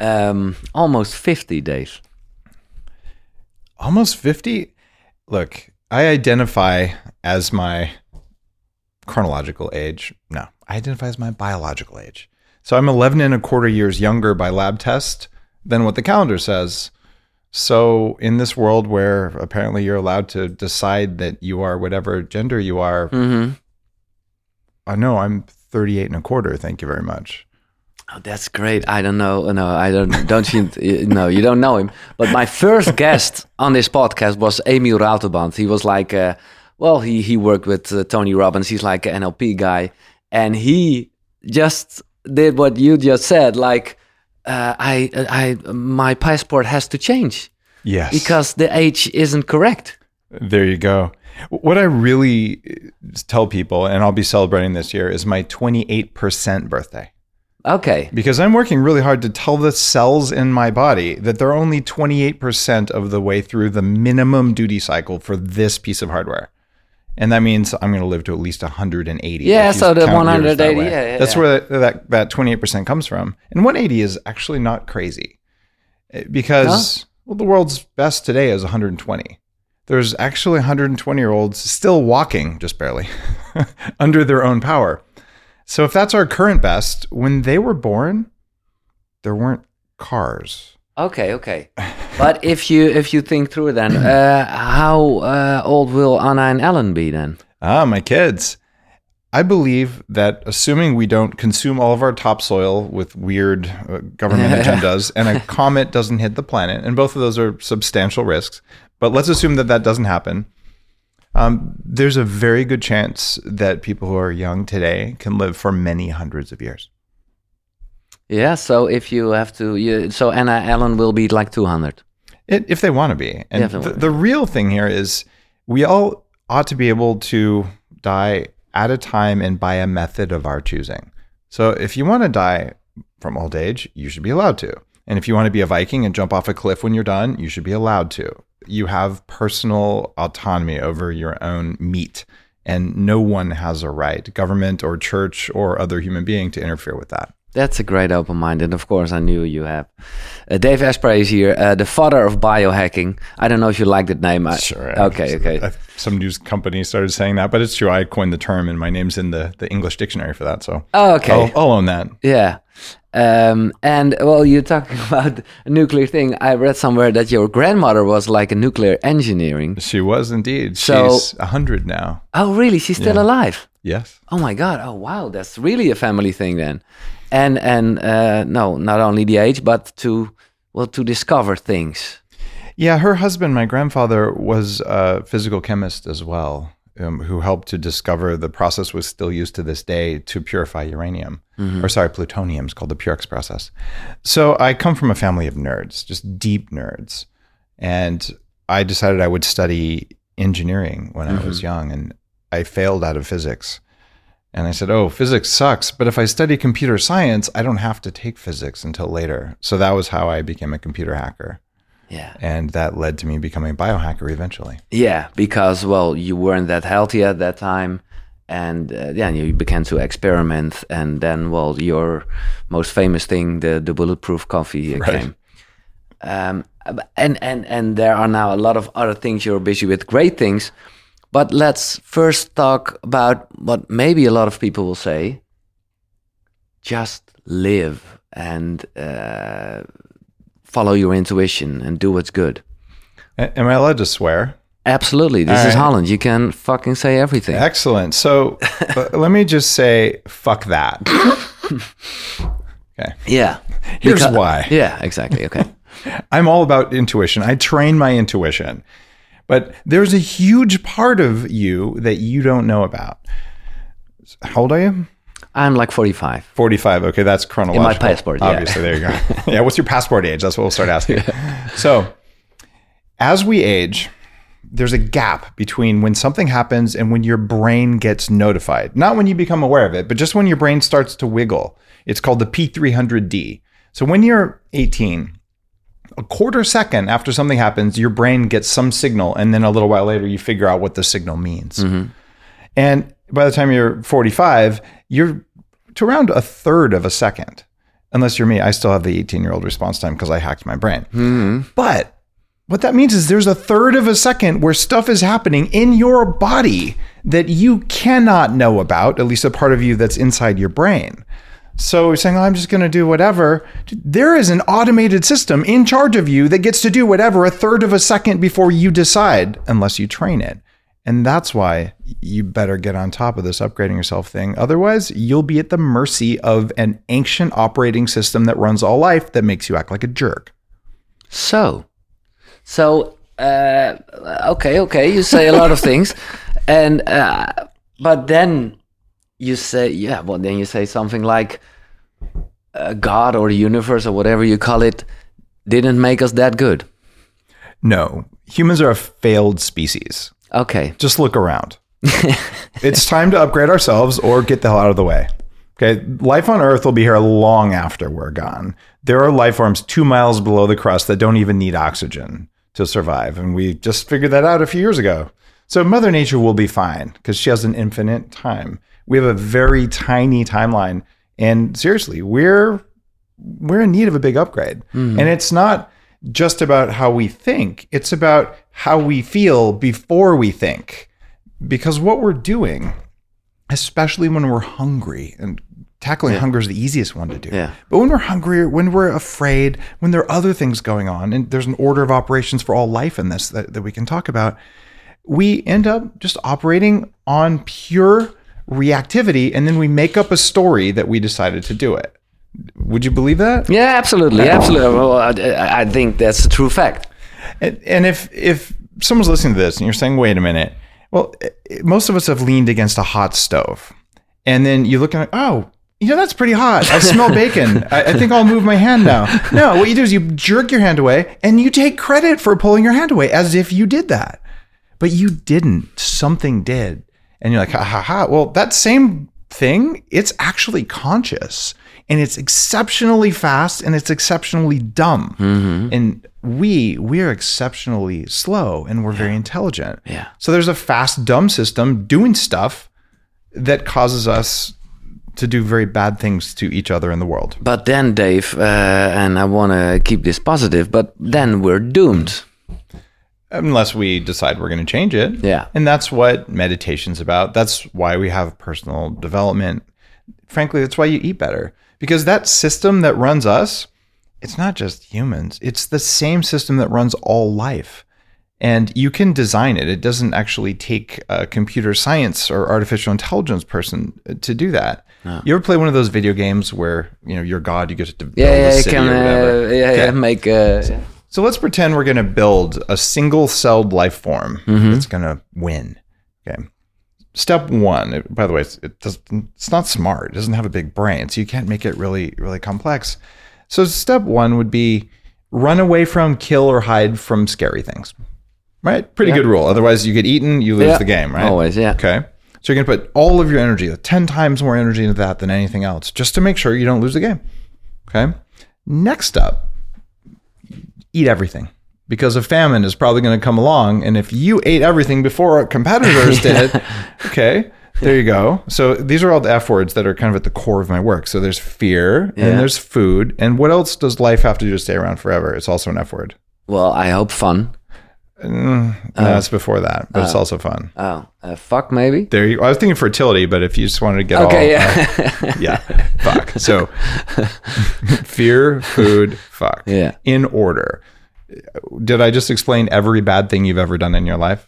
Um, almost 50 days. Almost 50? Look, I identify as my chronological age. No, I identify as my biological age. So I'm 11 and a quarter years younger by lab test than what the calendar says. So in this world where apparently you're allowed to decide that you are whatever gender you are, Mm-hmm. I know I'm 38 and a quarter. Thank you very much. Oh, that's great. I don't know. No, I don't. Don't you? no, you don't know him. But my first guest on this podcast was Emile Ratelband. He was like, uh, well, he he worked with uh, Tony Robbins. He's like an NLP guy, and he just did what you just said. Like, uh, I, I, my passport has to change Yes. because the age isn't correct. There you go. What I really tell people, and I'll be celebrating this year, is my 28% birthday. Okay. Because I'm working really hard to tell the cells in my body that they're only 28% of the way through the minimum duty cycle for this piece of hardware. And that means I'm going to live to at least 180. Yeah, so the count years that 180, yeah, yeah, That's yeah. where that, that 28% comes from. And 180 is actually not crazy Eh, because well, the world's best today is 120. There's actually 120 year olds still walking, just barely, under their own power. So if that's our current best, when they were born, there weren't cars. Okay, okay. But if you if you think through it then, uh, how uh, old will Anna and Alan be then? Ah, my kids. I believe that assuming we don't consume all of our topsoil with weird uh, government agendas and a comet doesn't hit the planet, and both of those are substantial risks, but let's assume that that doesn't happen. Um, there's a very good chance that people who are young today can live for many hundreds of years. Yeah, so if you have to, you, so Anna Alan will be like 200. It, if they want to be. And the, the real thing here is we all ought to be able to die at a time and by a method of our choosing. So if you want to die from old age, you should be allowed to. And if you want to be a Viking and jump off a cliff when you're done, you should be allowed to. You have personal autonomy over your own meat, and no one has a right, government or church or other human being, to interfere with that. That's a great open mind, and of course, I knew you have. Uh, Dave Asprey is here, uh, the father of biohacking. I don't know if you like that name. I, Okay, okay. I- Some news company started saying that, but it's true. I coined the term, and my name's in the, the English dictionary for that. So Oh, okay. I'll, I'll own that. Yeah. Um, and well, you're talking about a nuclear thing. I read somewhere that your grandmother was like a nuclear engineering. She was indeed. So- She's a hundred now. Oh, really? She's still Yeah. alive? Yes. Oh my God! Oh wow, that's really a family thing then. And and uh, no, not only the age, but to well to discover things. Yeah, her husband, my grandfather, was a physical chemist as well, um, who helped to discover the process was still used to this day to purify uranium, or sorry, plutonium. It's called the Purex process. So I come from a family of nerds, just deep nerds, and I decided I would study engineering when I was young, and I failed out of physics. And I said, "Oh, physics sucks, but if I study computer science, I don't have to take physics until later." So that was how I became a computer hacker Yeah. and that led to me becoming a biohacker eventually. Yeah, because well, you weren't that healthy at that time, and uh, yeah, you began to experiment, and then well, your most famous thing, the the bulletproof coffee, Right. came. Um, and and and there are now a lot of other things you're busy with, great things. But let's first talk about what maybe a lot of people will say: just live and uh, follow your intuition and do what's good. Am I allowed to swear? Absolutely. This All is right. Holland. You can fucking say everything. Excellent. So let me just say, fuck that. okay. Yeah. Here's Because- why. Yeah, exactly. Okay. I'm all about intuition. I train my intuition. But there's a huge part of you that you don't know about. How old are you? I'm like 45. 45. Okay, that's chronological. In My passport, yeah. Obviously, there you go. yeah, what's your passport age? That's what we'll start asking. So, as we age, there's a gap between when something happens and when your brain gets notified. Not when you become aware of it, but just when your brain starts to wiggle. It's called the P300D. So, when you're 18, a quarter second after something happens, your brain gets some signal, and then a little while later, you figure out what the signal means. Mm-hmm. And by the time you're 45, you're to around a third of a second. unless you're me, I still have the 18 year old response time because I hacked my brain. Mm-hmm. But what that means is there's a third of a second where stuff is happening in your body that you cannot know about, at least a part of you that's inside your brain. So you're saying, oh, I'm just going to do whatever. There is an automated system in charge of you that gets to do whatever a third of a second before you decide, unless you train it. And that's why you better get on top of this upgrading yourself thing. Otherwise, you'll be at the mercy of an ancient operating system that runs all life that makes you act like a jerk. So, so uh, okay, okay, you say a lot of things, and uh, but then you say, yeah, well, then you say something like uh, God or the universe or whatever you call it didn't make us that good. No, humans are a failed species. Okay, Just look around. it's time to upgrade ourselves or get the hell out of the way. Okay, life on Earth will be here long after we're gone. There are life forms two miles below the crust that don't even need oxygen to survive, and we just figured that out a few years ago. So Mother Nature will be fine because she has an infinite time. We have a very tiny timeline, and seriously, we're we're in need of a big upgrade. Hmm. And it's not just about how we think; it's about how we feel before we think because what we're doing, especially when we're hungry, and tackling hunger is the easiest one to do. Yeah. But when we're hungry, when we're afraid, when there are other things going on, and there's an order of operations for all life in this that, that we can talk about, we end up just operating on pure reactivity, and then we make up a story that we decided to do it. Would you believe that? yeah, absolutely, absolutely. Well, I, I think that's a true fact. And, and if if someone's listening to this and you're saying, "Wait a minute," well, i- most of us have leaned against a hot stove, and then you look at, oh, you know that's pretty hot. I smell bacon. I, I think I'll move my hand now. No, what you do is you jerk your hand away, and you take credit for pulling your hand away as if you did that, but you didn't. Something did, and you're like, ha ha ha. Well, that same thing, it's actually conscious. And it's exceptionally fast and it's exceptionally dumb. And we we're exceptionally slow and we're very intelligent. Yeah. so there's a fast dumb system doing stuff that causes us to do very bad things to each other in the world. But then, Dave, uh, and I want to keep this positive, but then we're doomed. unless we decide we're going to change it. Yeah. and that's what meditation's about. That's why we have personal development. Frankly that's why you eat better because that system that runs us it's not just humans. It's the same system that runs all life. And you can design it. It doesn't actually take a computer science or artificial intelligence person to do that. You ever play one of those video games where you know you're god you get to build Yeah, a city can, or whatever? uh, yeah, yeah, make. Uh, So let's pretend we're going to build a single celled life form that's going to win. Okay. Step one, by the way, it's, it does, it's not smart. It doesn't have a big brain, so you can't make it really, really complex. So step one would be run away from, kill, or hide from scary things. Right? Pretty good rule. Otherwise, you get eaten, you lose Yeah. the game, right? Always, yeah. Okay. So you're going to put all of your energy, 10 times more energy into that than anything else, just to make sure you don't lose the game. Okay. Next up, eat everything because a famine is probably going to come along. And if you ate everything before competitors did, okay, there you go. So these are all the F words that are kind of at the core of my work. So there's fear Yeah. and there's food. And what else does life have to do to stay around forever? It's also an F word. well, I hope fun. Mm, uh, no, it's before that, but it's uh, also fun. Oh, uh, fuck, maybe. There you I was thinking fertility, but if you just wanted to get Okay, all yeah. Uh, yeah, fuck. So fear, food, fuck. Yeah. In order. Did I just explain every bad thing you've ever done in your life?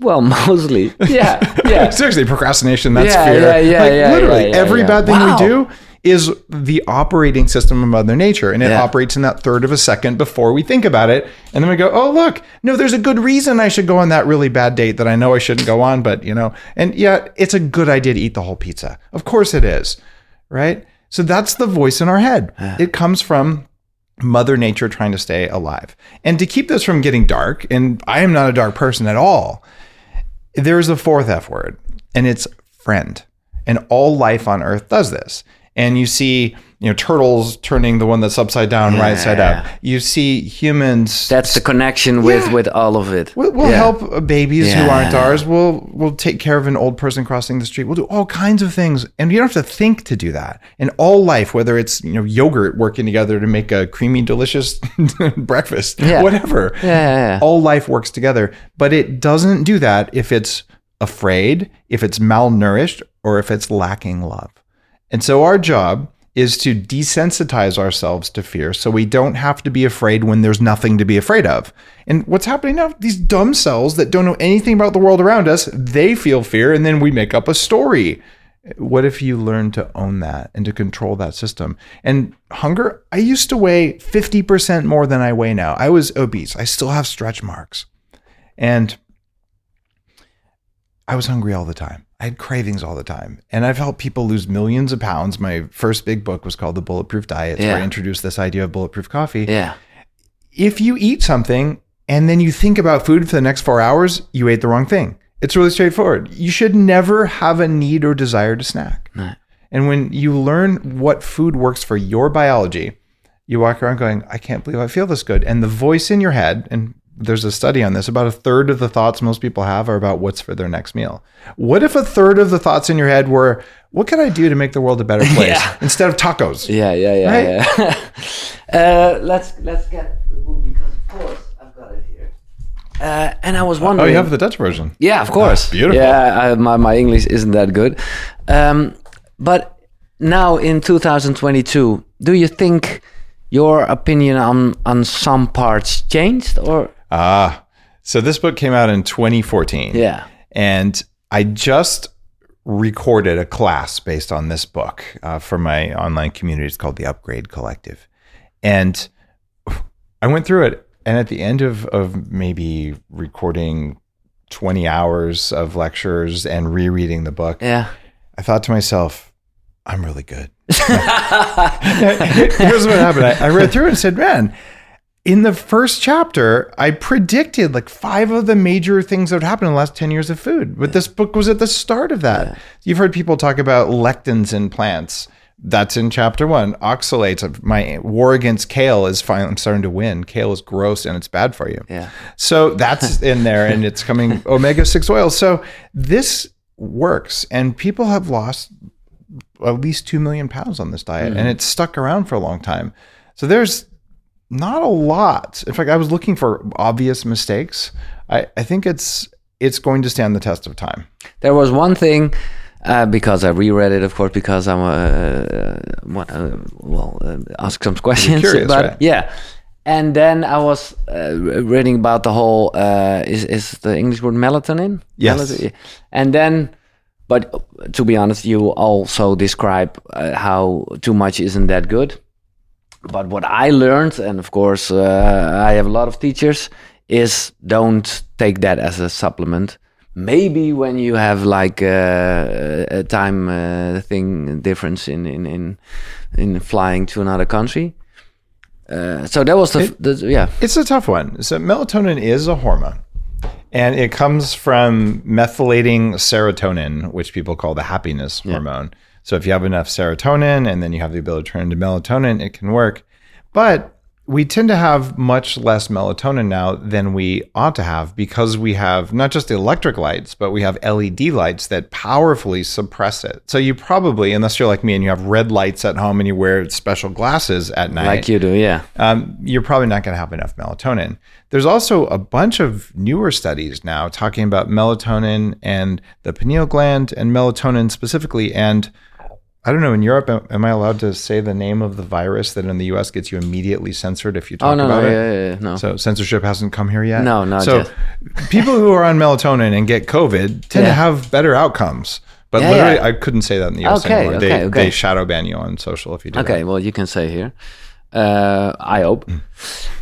well, mostly. Yeah, yeah. Seriously, procrastination, that's Yeah, fear. yeah, yeah, like, yeah, literally, yeah, yeah, every bad thing Wow. we do is the operating system of Mother Nature, and it operates in that third of a second before we think about it. And then we go, oh, look, no, there's a good reason I should go on that really bad date that I know I shouldn't go on, but, you know, and yeah, it's a good idea to eat the whole pizza. Of course it is, right? So that's the voice in our head. It comes from Mother Nature trying to stay alive. And to keep this from getting dark, and I am not a dark person at all, there is a fourth F word, and it's friend. And all life on earth does this. And you see, you know turtles turning the one that's upside down right side up. You see humans. That's the connection with Yeah. with all of it. We'll, we'll Yeah. help babies who aren't ours. We'll we'll take care of an old person crossing the street. We'll do all kinds of things, and you don't have to think to do that. In all life, whether it's you know yogurt working together to make a creamy, delicious breakfast, Yeah. whatever. Yeah, yeah, yeah. All life works together, but it doesn't do that if it's afraid, if it's malnourished, or if it's lacking love. And so our job is to desensitize ourselves to fear so we don't have to be afraid when there's nothing to be afraid of. And what's happening now, these dumb cells that don't know anything about the world around us, they feel fear and then we make up a story. What if you learn to own that and to control that system? And hunger, I used to weigh 50% more than I weigh now. I was obese. I still have stretch marks. And I was hungry all the time. I had cravings all the time. And I've helped people lose millions of pounds. My first big book was called The Bulletproof Diet, where I introduced this idea of bulletproof coffee. Yeah. If you eat something and then you think about food for the next four hours, you ate the wrong thing. It's really straightforward. You should never have a need or desire to snack. No. And when you learn what food works for your biology, you walk around going, I can't believe I feel this good. And the voice in your head, and there's a study on this, about a third of the thoughts most people have are about what's for their next meal. What if a third of the thoughts in your head were, what can I do to make the world a better place Yeah. instead of tacos? Yeah, yeah, yeah, Right? yeah. uh, let's let's get the book because of course I've got it here. Uh, and I was wondering Oh, you have the Dutch version. Yeah, of course. beautiful. Yeah, I, my my English isn't that good, um, but now in 2022, do you think your opinion on on some parts changed or? Ah, so this book came out in 2014. Yeah. And I just recorded a class based on this book uh, for my online community. It's called the Upgrade Collective. And I went through it. And at the end of, of maybe recording 20 hours of lectures and rereading the book, Yeah. I thought to myself, I'm really good. Here's what happened. I, I read through it and said, man, in the first chapter, I predicted like five of the major things that would happen in the last 10 years of food. But this book was at the start of that. You've heard people talk about lectins in plants. That's in chapter one. Oxalates. My war against kale is finally I'm starting to win. Kale is gross and it's bad for you. Yeah. So that's in there and it's coming omega 6 oil. So this works and people have lost at least 2 million pounds on this diet mm. and it's stuck around for a long time. So there's not a lot. In fact, I was looking for obvious mistakes. I, I think it's it's going to stand the test of time. There was one thing uh, because I reread it, of course, because I'm uh, uh, uh, well uh, ask some questions. curious, but right? yeah, and then I was uh, reading about the whole uh, is is the English word melatonin? Yes. Melatonin. and then. But to be honest, you also describe uh, how too much isn't that good. But what I learned, and of course, uh, I have a lot of teachers, is don't take that as a supplement. Maybe when you have like uh, a time uh, thing difference in in in in flying to another country. Uh, so that was the, f- the yeah It's a tough one. So melatonin is a hormone. And it comes from methylating serotonin, which people call the happiness hormone. So if you have enough serotonin and then you have the ability to turn into melatonin, it can work. But we tend to have much less melatonin now than we ought to have because we have not just electric lights, but we have LED lights that powerfully suppress it. So you probably, unless you're like me and you have red lights at home and you wear special glasses at night, like you do yeah um, you're probably not going to have enough melatonin. There's also a bunch of newer studies now talking about melatonin and the pineal gland and melatonin specifically. And I don't know, in Europe, am, am I allowed to say the name of the virus that in the US gets you immediately censored if you talk oh no no about it? yeah, yeah, yeah, no So censorship hasn't come here yet. No, not so yet. people who are on melatonin and get COVID tend Yeah. to have better outcomes. But Yeah, literally. I couldn't say that in the US Okay, anymore. okay, they, okay. they shadow ban you on social if you do okay that. well you can say here uh, I hope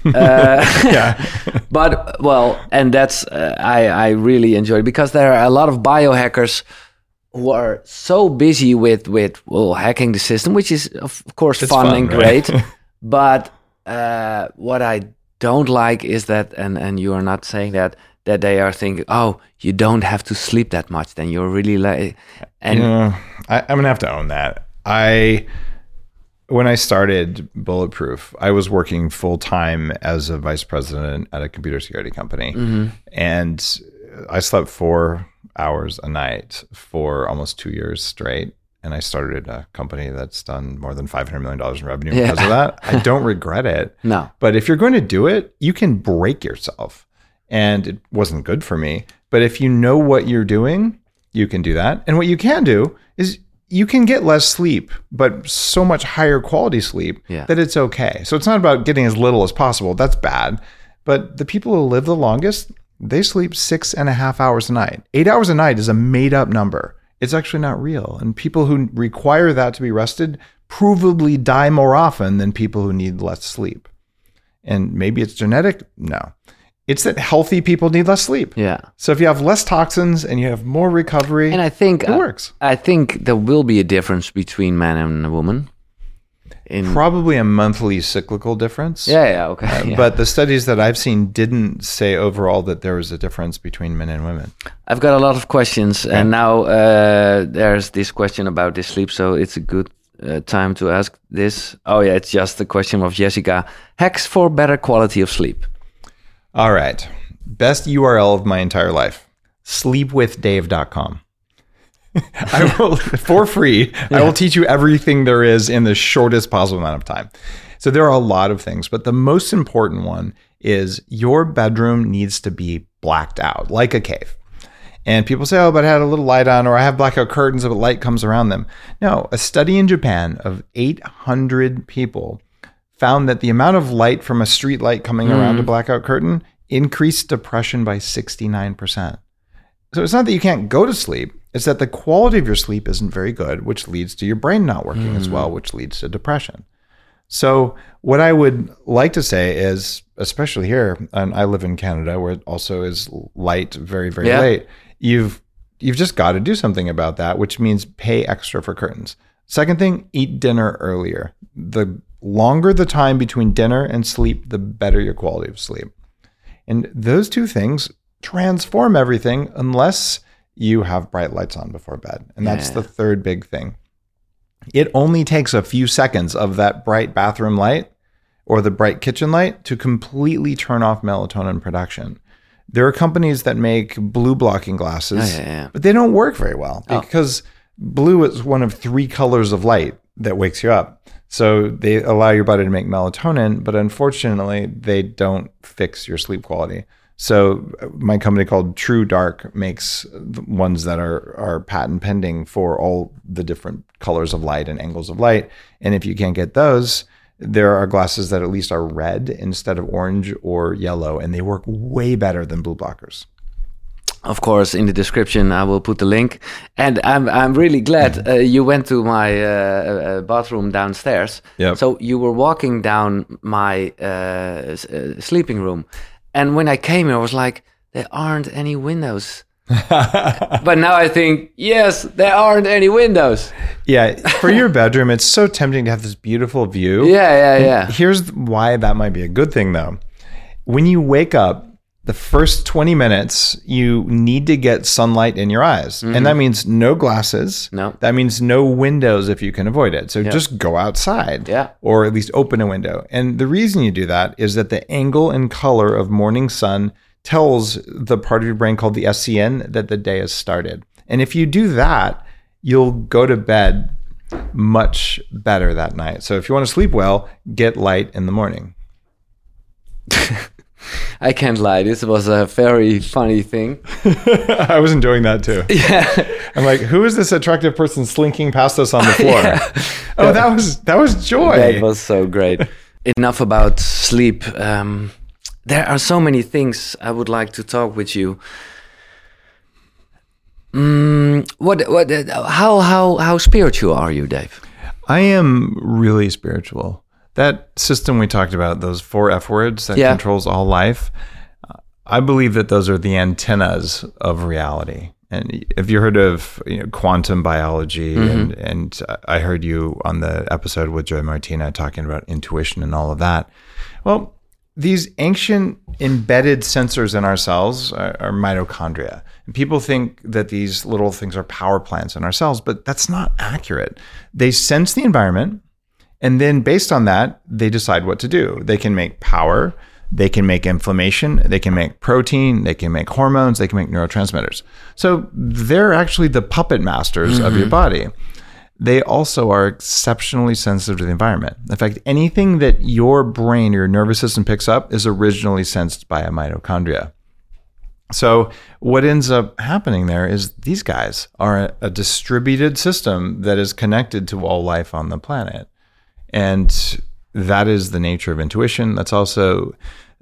uh, Yeah. but well and that's uh, i i really enjoy it because there are a lot of biohackers who are so busy with with well hacking the system which is of course It's fun, fun, and right? great but uh what i don't like is that and and you are not saying that that they are thinking oh you don't have to sleep that much then you're really like and Yeah, I, I'm gonna have to own that. I when I started Bulletproof, I was working full time as a vice president at a computer security company, and I slept four hours a night for almost two years straight. And I started a company that's done more than five hundred million dollars in revenue Yeah. because of that. I don't regret it. No. But if you're going to do it, you can break yourself. And it wasn't good for me. But if you know what you're doing, you can do that. And what you can do is you can get less sleep, but so much higher quality sleep Yeah. that it's okay. So it's not about getting as little as possible. That's bad. But the people who live the longest, they sleep six and a half hours a night. Eight hours a night is a made up number. It's actually not real. And people who require that to be rested provably die more often than people who need less sleep. And maybe it's genetic? No. It's that healthy people need less sleep. Yeah. So if you have less toxins and you have more recovery, And I think it works. I think there will be a difference between man and a woman. In Probably a monthly cyclical difference. yeah, yeah, okay. yeah. But the studies that I've seen didn't say overall that there was a difference between men and women. I've got a lot of questions, and now uh, there's this question about this sleep, so it's a good uh, time to ask this. Oh yeah, it's just a question of Jessica. Hacks for better quality of sleep. All right. Best URL of my entire life sleepwithdave.com. I will, for free, I will teach you everything there is in the shortest possible amount of time. So there are a lot of things, but the most important one is your bedroom needs to be blacked out like a cave. And people say, oh, but I had a little light on, or I have blackout curtains, but light comes around them. No, a study in Japan of 800 people found that the amount of light from a street light coming hmm. around a blackout curtain increased depression by 69%. So it's not that you can't go to sleep, it's that the quality of your sleep isn't very good, which leads to your brain not working as well, hmm. which leads to depression. So, what I would like to say is, especially here, and I live in Canada where it also is light very, very Yeah. late, you've you've just got to do something about that, which means pay extra for curtains. Second thing, eat dinner earlier. The longer the time between dinner and sleep, the better your quality of sleep. And those two things transform everything unless you have bright lights on before bed. And that's Yeah. the third big thing. It only takes a few seconds of that bright bathroom light or the bright kitchen light to completely turn off melatonin production. There are companies that make blue blocking glasses, Oh, yeah, yeah. but they don't work very well Oh. because blue is one of three colors of light that wakes you up. So they allow your body to make melatonin, but unfortunately, they don't fix your sleep quality. So uh, my company called True Dark makes the ones that are are patent pending for all the different colors of light and angles of light. And if you can't get those, there are glasses that at least are red instead of orange or yellow, and they work way better than blue blockers. Of course, in the description, I will put the link. And I'm I'm really glad uh, you went to my uh, uh, bathroom downstairs. Yep. So you were walking down my uh, uh, sleeping room, and when I came here, I was like, there aren't any windows. but now I think, yes, there aren't any windows. Yeah, for your bedroom, it's so tempting to have this beautiful view. Yeah, yeah, yeah. Here's why that might be a good thing, though. When you wake up, the first 20 minutes, you need to get sunlight in your eyes. And mm-hmm. that means no glasses. No. That means no windows if you can avoid it. So just go outside. Yeah. Or at least open a window. And the reason you do that is that the angle and color of morning sun tells the part of your brain called the SCN that the day has started. And if you do that, you'll go to bed much better that night. So if you want to sleep well, get light in the morning. I can't lie. This was a very funny thing. I was enjoying that too. Yeah. I'm like, who is this attractive person slinking past us on the floor? Oh, that was that was joy. That was so great. Enough about sleep. Um, there are so many things I would like to talk with you. Mm, what? What? How? How? How spiritual are you, Dave? I am really spiritual. That system we talked about, those four F words that Yeah. controls all life, I believe that those are the antennas of reality. And have you heard of you know, quantum biology? Mm-hmm. And, and I heard you on the episode with Joy Martina talking about intuition and all of that. Well, these ancient embedded sensors in our cells are, are mitochondria. And people think that these little things are power plants in our cells, but that's not accurate. They sense the environment And then based on that, they decide what to do. They can make power, they can make inflammation, they can make protein, they can make hormones, they can make neurotransmitters. So they're actually the puppet masters of your mm-hmm. body. They also are exceptionally sensitive to the environment. In fact, anything that your brain or your nervous system picks up is originally sensed by a mitochondria. So what ends up happening there is these guys are a, a distributed system that is connected to all life on the planet. And that is the nature of intuition. That's also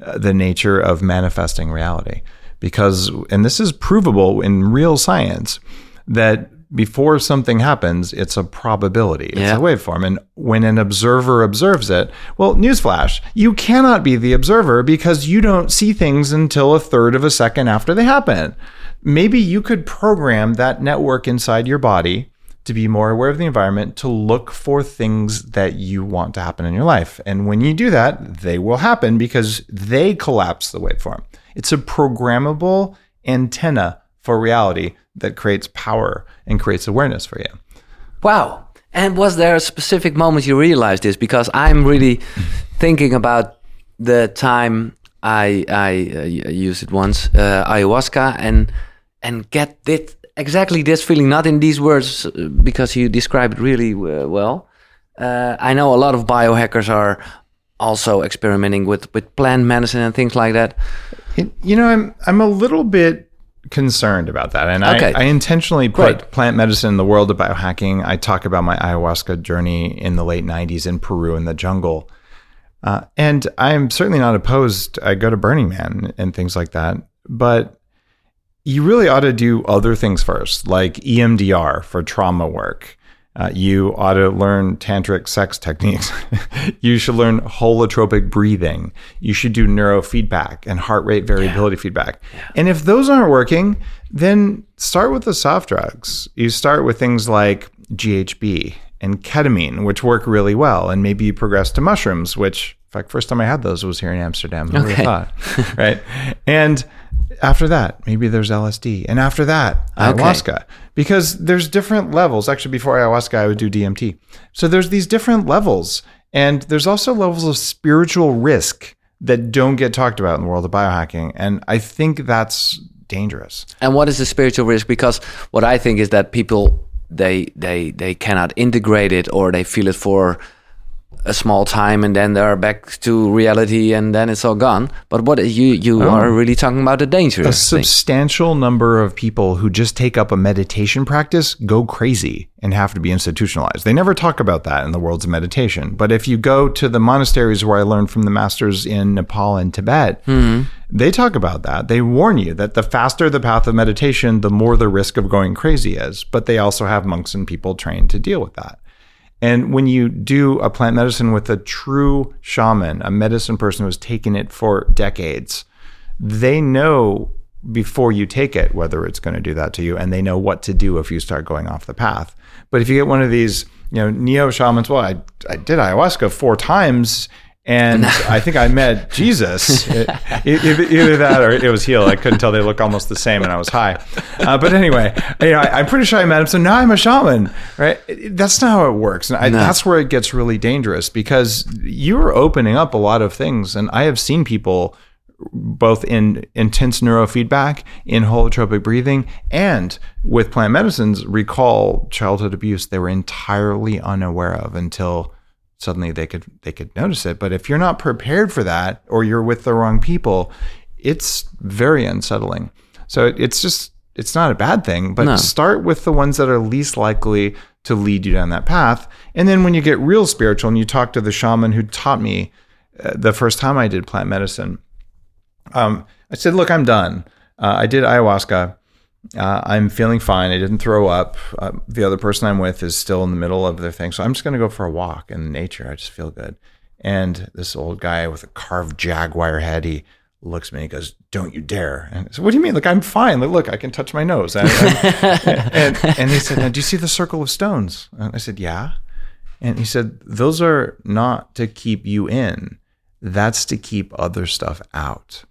uh, the nature of manifesting reality. Because, and this is provable in real science, that before something happens, it's a probability. It's Yeah. a waveform. And when an observer observes it, well, newsflash, you cannot be the observer because you don't see things until a third of a second after they happen. Maybe you could program that network inside your body to be more aware of the environment, to look for things that you want to happen in your life. And when you do that, they will happen because they collapse the waveform. It's a programmable antenna for reality that creates power and creates awareness for you. Wow. And was there a specific moment you realized this? Because I'm really thinking about the time I I uh, used it once, uh, ayahuasca, and and get this exactly this feeling, not in these words, uh, because you described it really uh, well. Uh, I know a lot of biohackers are also experimenting with with plant medicine and things like that. You know, I'm I'm a little bit concerned about that, and Okay. I, I intentionally put Great. plant medicine in the world of biohacking. I talk about my ayahuasca journey in the late '90s in Peru in the jungle, uh, and I'm certainly not opposed. I go to Burning Man and things like that, but you really ought to do other things first, like EMDR for trauma work. Uh, you ought to learn tantric sex techniques. you should learn holotropic breathing. You should do neurofeedback and heart rate variability feedback. And if those aren't working, then start with the soft drugs. You start with things like GHB and ketamine, which work really well. And maybe you progress to mushrooms, which, in fact, first time I had those was here in Amsterdam. Who would have Okay. thought? right. And after that, maybe there's LSD. And after that, Okay. ayahuasca. Because there's different levels. Actually, before ayahuasca, I would do DMT. So there's these different levels. And there's also levels of spiritual risk that don't get talked about in the world of biohacking. And I think that's dangerous. And what is the spiritual risk? Because what I think is that people they they they cannot integrate it or they feel it for a small time and then they're back to reality and then it's all gone. But what you you oh. are really talking about the danger. a thing. substantial number of people who just take up a meditation practice go crazy and have to be institutionalized. They never talk about that in the worlds of meditation. But if you go to the monasteries where I learned from the masters in Nepal and Tibet, hmm. they talk about that. They warn you that the faster the path of meditation, the more the risk of going crazy is. But they also have monks and people trained to deal with that. And when you do a plant medicine with a true shaman, a medicine person who's taken it for decades, they know before you take it whether it's going to do that to you and they know what to do if you start going off the path. But if you get one of these you know neo shamans well i, I did ayahuasca four times and i think i met jesus. It- it- either that or it was healed i couldn't tell. They look almost the same and i was high. Uh, but anyway you know, I, i'm pretty sure i met him. So now i'm a shaman right? That's not how it works. And I, that's where it gets really dangerous because you're opening up a lot of things. And i have seen people both in intense neurofeedback, in holotropic breathing, and with plant medicines, recall childhood abuse they were entirely unaware of until suddenly they could they could notice it. But if you're not prepared for that, or you're with the wrong people, it's very unsettling. So it- it's just it's not a bad thing, but No. start with the ones that are least likely to lead you down that path. And then when you get real spiritual and you talk to the shaman who taught me uh, the first time I did plant medicine, um, I said, "Look, I'm done. Uh, I did ayahuasca. Uh, I'm feeling fine. I didn't throw up. Uh, the other person I'm with is still in the middle of their thing, so I'm just going to go for a walk in nature. I just feel good." And this old guy with a carved jaguar head, he looks at me and he goes, "Don't you dare!" And I said, "What do you mean? Like I'm fine. Like, look, I can touch my nose." And, and, and he said, now, "Do you see the circle of stones?" And I said, "Yeah." And he said, Those are not to keep you in, that's to keep other stuff out.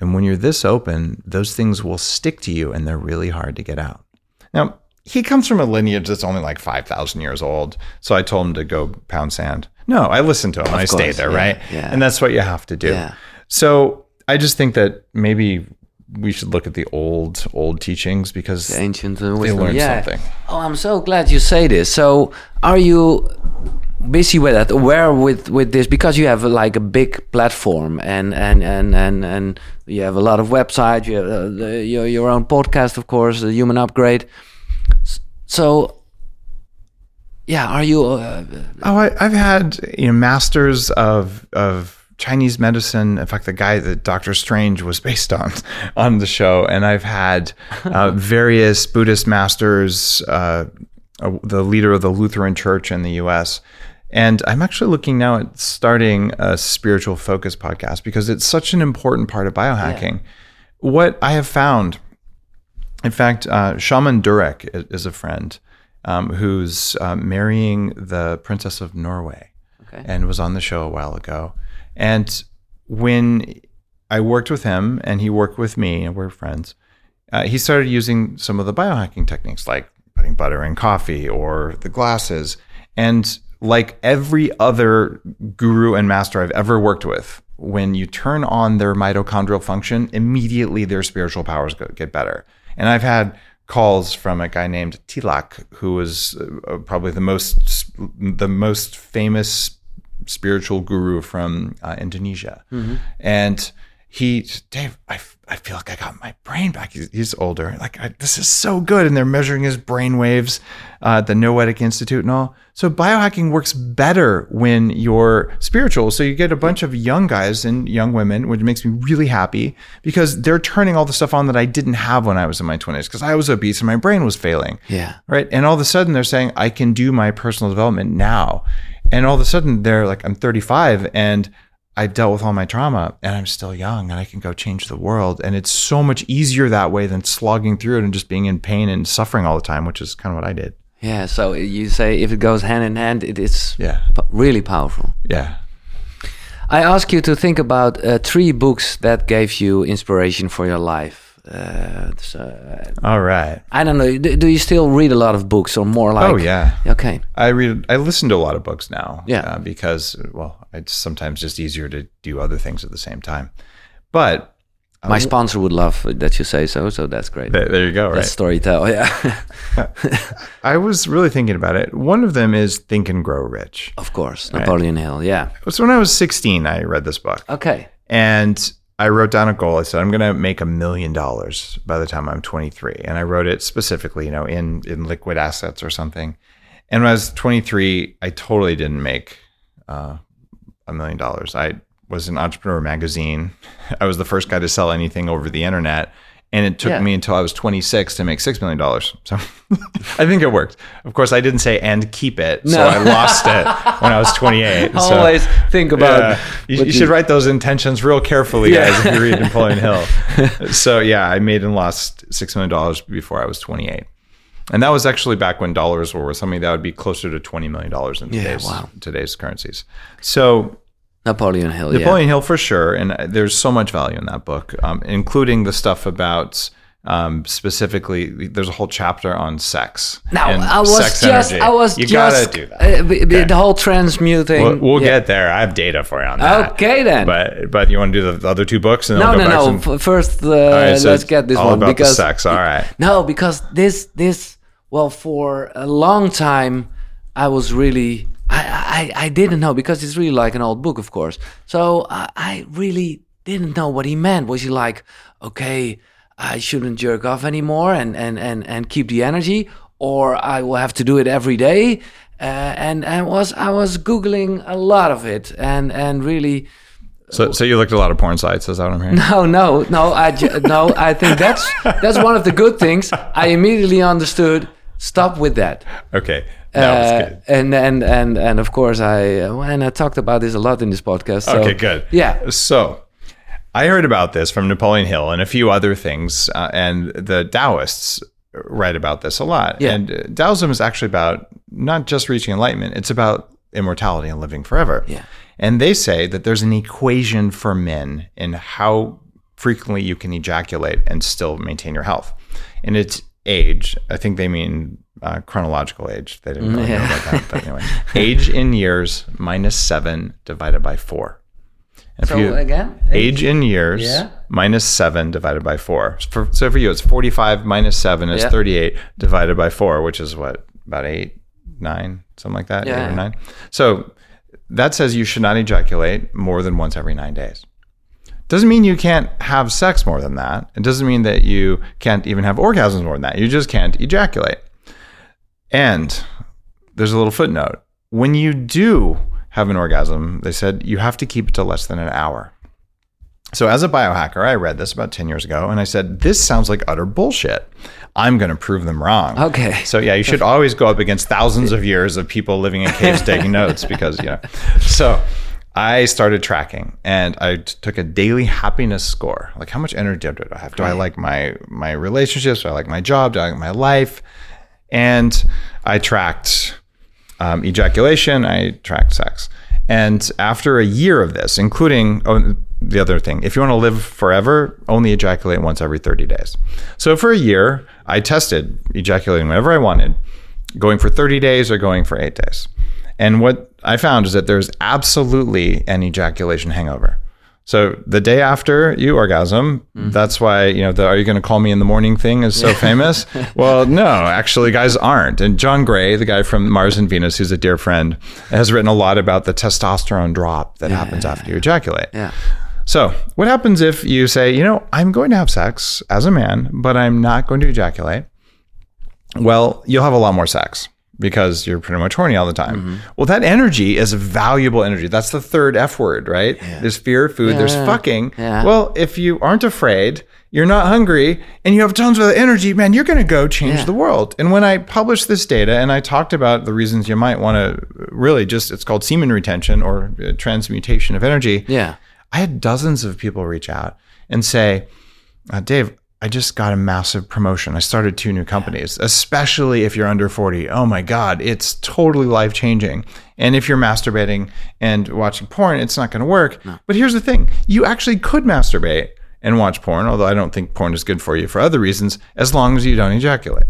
And when you're this open, those things will stick to you and they're really hard to get out. Now, he comes from a lineage that's only like 5,000 years old. So I told him to go pound sand. No, I listened to him. I stayed there, yeah, right? yeah. And that's what you have to do. Yeah. So I just think that maybe we should look at the old, old teachings because ancient uh, they wisdom. learned yeah. something. Oh, I'm so glad you say this. So, are you busy with that? Aware with with this because you have like a big platform and and and and and you have a lot of websites. You have uh, the, your your own podcast, of course, the Human Upgrade. So, yeah, are you? Uh, Oh, I, I've had you know masters of of Chinese medicine. In fact, the guy that Doctor Strange was based on on the show, and I've had uh, various Buddhist masters, uh, uh, the leader of the Lutheran Church in the U.S. And I'm actually looking now at starting a spiritual focus podcast because it's such an important part of biohacking. What I have found in fact, uh, Shaman Durek is a friend um, who's uh, marrying the Princess of Norway Okay. and was on the show a while ago. And when I worked with him and he worked with me, and we're friends, uh, he started using some of the biohacking techniques like putting butter in coffee or the glasses. And like every other guru and master I've ever worked with, when you turn on their mitochondrial function, immediately their spiritual powers get better. And I've had calls from a guy named Tilak, who was uh, probably the most the most famous spiritual guru from uh, Indonesia, and he, Dave, I, I feel like I got my brain back. He's, he's older. Like I, this is so good, and they're measuring his brain waves uh, at the Noetic Institute and all. So biohacking works better when you're spiritual. So you get a bunch of young guys and young women, which makes me really happy because they're turning all the stuff on that I didn't have when I was in my 20s because I was obese and my brain was failing yeah. right? And all of a sudden they're saying I can do my personal development now, and all of a sudden they're like I'm 35 and I dealt with all my trauma and I'm still young and I can go change the world, and it's so much easier that way than slogging through it and just being in pain and suffering all the time, which is kind of what I did. Yeah. So you say if it goes hand in hand, it is Yeah, really powerful. yeah. I ask you to think about uh, three books that gave you inspiration for your life. Uh, so, uh, All right. I don't know. Do, do you still read a lot of books, or more like? oh yeah. Okay. I read. I listen to a lot of books now. Yeah. uh, because well, it's sometimes just easier to do other things at the same time. But My sponsor would love that you say so. So that's great. th- there you go. Right. That's Storytel. Yeah. I was really thinking about it. One of them is Think and Grow Rich. of course, Napoleon Hill. Yeah. So when I was 16, I read this book Okay. and I wrote down a goal. I said, I'm going to make a million dollars by the time I'm 23. And I wrote it specifically, you know, in, in liquid assets or something. And when I was 23, I totally didn't make uh, a million dollars. I was an entrepreneur magazine. I was the first guy to sell anything over the internet. And it took Yeah. me until I was 26 to make $6 million. So I think it worked. Of course, I didn't say and keep it. So I lost it when I was 28. So- Always think about. yeah. You, you should write those intentions real carefully, guys, if you read Napoleon Hill. so yeah, I made and lost six million dollars before I was 28, and that was actually back when dollars were something that would be closer to 20 million dollars in Yeah, today's wow. today's currencies. So Napoleon Hill. Napoleon Hill for sure, and uh, there's so much value in that book, um, including the stuff about. Um, specifically, there's a whole chapter on sex. Now I was just, energy. I was you just, gotta do that. uh, b- b- the whole transmuting. We'll, we'll yeah. get there. I have data for you on that. Okay then. But but you want to do the, the other two books and then no, we'll no, no. First, uh, right, so let's get this all one about because the sex. All right. No, because this this well for a long time I was really I I, I didn't know because it's really like an old book, of course. So I, I really didn't know what he meant. Was he like, okay, I shouldn't jerk off anymore and and and and keep the energy, or I will have to do it every day? Uh, and and was I was googling a lot of it and and really. So so you looked at a lot of porn sites. Is that what I'm hearing? No, no, no. I no. I think that's that's one of the good things. I immediately understood. Stop with that. Okay, that Uh, good. And and and and of course, I uh, and I talked about this a lot in this podcast. So, Okay, good. Yeah. So I heard about this from Napoleon Hill and a few other things, uh, and the Taoists write about this a lot. Yeah. And uh, Taoism is actually about not just reaching enlightenment; it's about immortality and living forever. Yeah. And they say that there's an equation for men in how frequently you can ejaculate and still maintain your health. And it's age, I think they mean uh, chronological age. They didn't really know about that. But anyway, age in years minus seven divided by four. If So you- again, age in years Yeah. minus seven divided by four. For, so for you, it's 45 minus seven is Yeah. 38 divided by four, which is what, about eight, nine, something like that, eight or nine. So that says you should not ejaculate more than once every nine days. Doesn't mean you can't have sex more than that. It doesn't mean that you can't even have orgasms more than that. You just can't ejaculate. And there's a little footnote. When you do have an orgasm, they said you have to keep it to less than an hour. So, as a biohacker, I read this about 10 years ago and I said, This sounds like utter bullshit. I'm going to prove them wrong. Okay. So, yeah, you should always go up against thousands of years of people living in caves taking notes because, you know. So, I started tracking and I t- took a daily happiness score. Like, how much energy do I have? Do I like my my relationships? Do I like my job? Do I like my life? And I tracked um, ejaculation, I tracked sex. And after a year of this, including oh, the other thing, if you want to live forever, only ejaculate once every 30 days. So for a year, I tested ejaculating whenever I wanted, going for 30 days or going for eight days. And what I found is that there's absolutely an ejaculation hangover. So the day after you orgasm, mm-hmm. that's why, you know, the are you going to call me in the morning thing is so famous. well, no, actually guys aren't. And John Gray, the guy from Mars and Venus, who's a dear friend, has written a lot about the testosterone drop that happens after you ejaculate. Yeah. So, what happens if you say, you know, I'm going to have sex as a man, but I'm not going to ejaculate? Well, you'll have a lot more sex because you're pretty much horny all the time. Well, that energy is a valuable energy. That's the third F word, right? There's fear, food, there's Yeah. fucking. Yeah. Well, if you aren't afraid, you're not hungry, and you have tons of energy, man, you're going to go change Yeah. the world. And when I published this data and I talked about the reasons you might want to really just, it's called semen retention or uh, transmutation of energy. Yeah. I had dozens of people reach out and say, uh, Dave, I just got a massive promotion. I started two new companies, especially if you're under 40. Oh my God, it's totally life changing. And if you're masturbating and watching porn, it's not going to work. But here's the thing you actually could masturbate and watch porn, although I don't think porn is good for you for other reasons, as long as you don't ejaculate.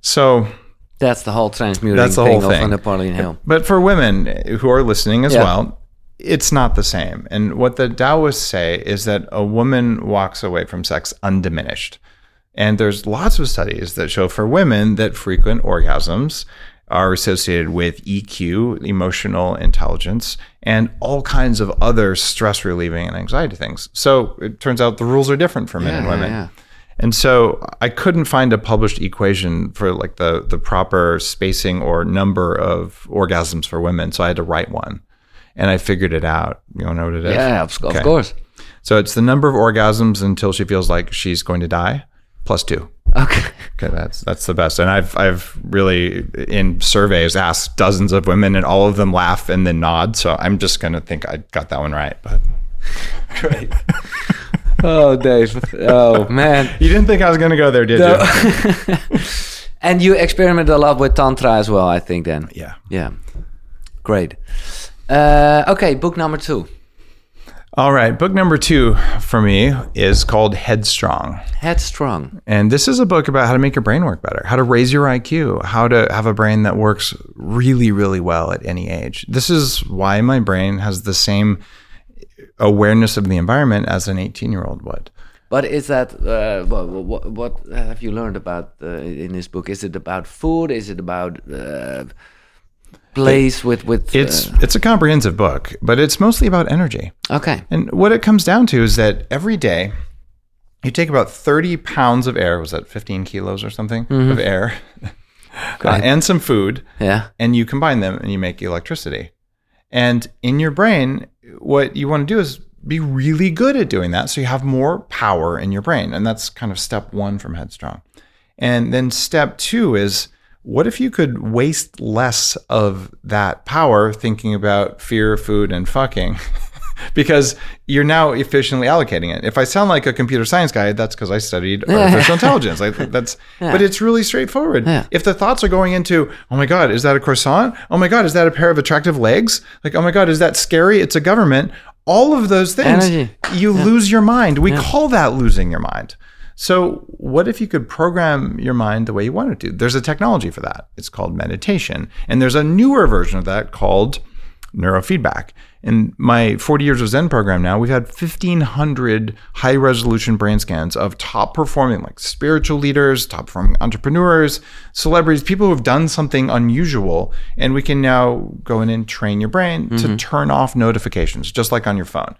So, That's the whole transmuting That's the thing whole thing. Napoleon Hill. but for women who are listening as Yeah. well, it's not the same. And what the Taoists say is that a woman walks away from sex undiminished. And there's lots of studies that show for women that frequent orgasms are associated with EQ, emotional intelligence, and all kinds of other stress relieving and anxiety things. So it turns out the rules are different for men and Yeah, women. yeah. And so I couldn't find a published equation for like the the proper spacing or number of orgasms for women. So I had to write one. And I figured it out. You wanna know what it is? Yeah, of, of course. So it's the number of orgasms until she feels like she's going to die, plus two. Okay. Okay, that's that's the best. And I've I've really in surveys asked dozens of women and all of them laugh and then nod. So I'm just gonna think I got that one right. But Great. oh, Dave. Oh, man. you didn't think I was gonna go there, did you? And you experiment a lot with Tantra as well, I think, then. Yeah. Yeah. Great. Uh, okay, book number two All right. Book number two for me is called Headstrong. Headstrong. And this is a book about how to make your brain work better, how to raise your IQ, how to have a brain that works really, really well at any age. This is why my brain has the same awareness of the environment as an 18 year old would. But is that uh, what, what, what have you learned about uh, in this book? Is it about food? Is it about uh, place with with? It's it's a comprehensive book, but it's mostly about energy. uh, okay. And what it comes down to is that every day you take about 30 pounds of air, was that 15 kilos or something of air, uh, and some food, Yeah. and you combine them and you make electricity. And in your brain, what you want to do is be really good at doing that so you have more power in your brain. And that's kind of step one from Headstrong. And then step two is what if you could waste less of that power thinking about fear, food, and fucking? because you're now efficiently allocating it. If I sound like a computer science guy, that's because I studied artificial intelligence. Like that's, but it's really straightforward. Yeah. If the thoughts are going into, oh my god, is that a croissant? Oh my god, is that a pair of attractive legs? Like, oh my god, is that scary? It's a government. All of those things, Energy. you lose your mind. We call that losing your mind. So, what if you could program your mind the way you want it to? There's a technology for that. It's called meditation. And there's a newer version of that called neurofeedback. In my 40 years of Zen program now, we've had 1,500 high resolution brain scans of top performing, like spiritual leaders, top performing entrepreneurs, celebrities, people who have done something unusual. And we can now go in and train your brain mm-hmm. to turn off notifications, just like on your phone.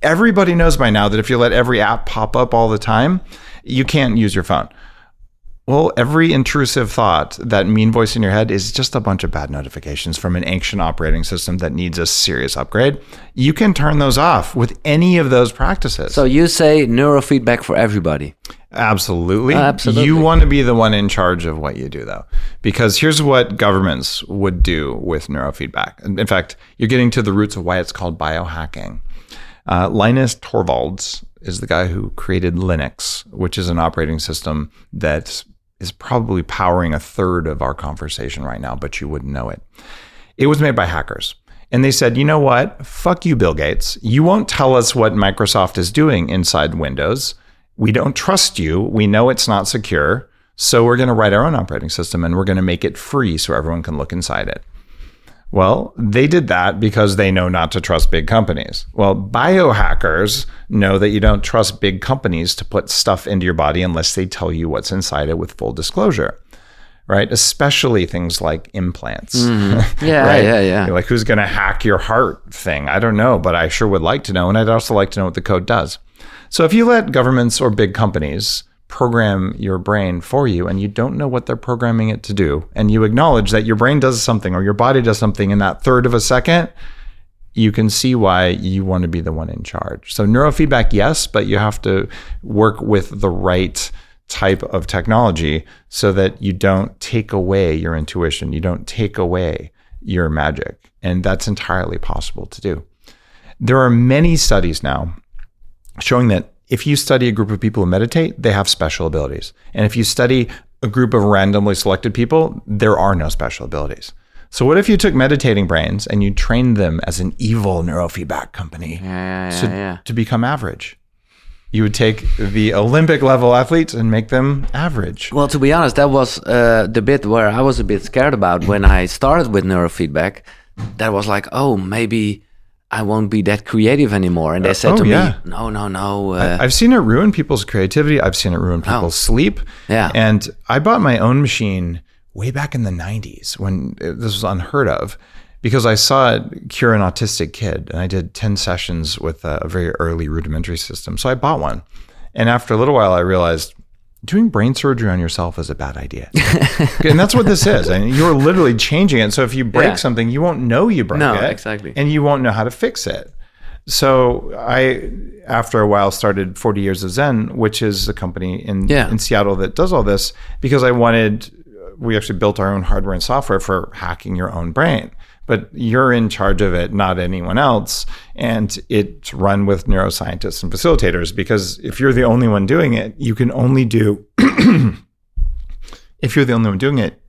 Everybody knows by now that if you let every app pop up all the time, you can't use your phone. Well, every intrusive thought, that mean voice in your head, is just a bunch of bad notifications from an ancient operating system that needs a serious upgrade. You can turn those off with any of those practices. So you say neurofeedback for everybody? Absolutely. Uh, absolutely. You want to be the one in charge of what you do, though, because here's what governments would do with neurofeedback. In fact, you're getting to the roots of why it's called biohacking. Uh, Linus Torvalds is the guy who created Linux, which is an operating system that is probably powering a third of our conversation right now, but you wouldn't know it. It was made by hackers. And they said, you know what? Fuck you, Bill Gates. You won't tell us what Microsoft is doing inside Windows. We don't trust you. We know it's not secure. So we're going to write our own operating system and we're going to make it free so everyone can look inside it. Well, they did that because they know not to trust big companies. Well, biohackers know that you don't trust big companies to put stuff into your body unless they tell you what's inside it with full disclosure. Right? Especially things like implants. Mm-hmm. Yeah, right? yeah, yeah. You're like, who's going to hack your heart thing? I don't know, but I sure would like to know. And I'd also like to know what the code does. So if you let governments or big companies program your brain for you and you don't know what they're programming it to do and you acknowledge that your brain does something or your body does something in that third of a second you can see why you want to be the one in charge. So neurofeedback yes but you have to work with the right type of technology so that you don't take away your intuition you don't take away your magic and that's entirely possible to do. There are many studies now showing that if you study a group of people who meditate, they have special abilities. And if you study a group of randomly selected people, there are no special abilities. So what if you took meditating brains and you trained them as an evil neurofeedback company yeah, yeah, to, yeah. to become average? You would take the Olympic level athletes and make them average. Well, to be honest, that was uh, the bit where I was a bit scared about when I started with neurofeedback. That was like, oh, maybe I won't be that creative anymore. And they said uh, oh, to yeah. me, no, no, no. Uh, I, have seen it ruin people's creativity. I've seen it ruin oh. people's oh. sleep. Yeah. And I bought my own machine way back in the 90s when this was unheard of because I saw it cure an autistic kid. And I did 10 sessions with a, a very early rudimentary system. So I bought one. And after a little while, I realized doing brain surgery on yourself is a bad idea. and that's what this is. And you're literally changing it. So if you break yeah. something, you won't know you broke no, it. exactly. And you won't know how to fix it. So I, after a while, started 40 Years of Zen, which is a company in, yeah. in Seattle that does all this because I wanted, we actually built our own hardware and software for hacking your own brain but you're in charge of it, not anyone else. And it's run with neuroscientists and facilitators because if you're the only one doing it, you can only do, if you're the only one doing it,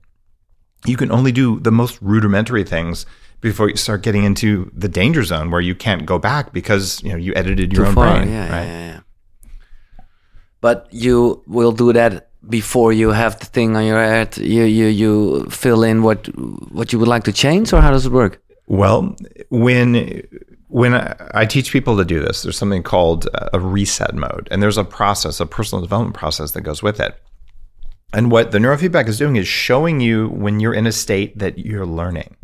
you can only do the most rudimentary things before you start getting into the danger zone where you can't go back because you know you edited your Too own far. brain. Yeah, right? yeah, yeah. But you will do that before you have the thing on your head you you you fill in what what you would like to change or how does it work? Well when when I teach people to do this there's something called a reset mode and there's a process a personal development process that goes with it. And what the neurofeedback is doing is showing you when you're in a state that you're learning.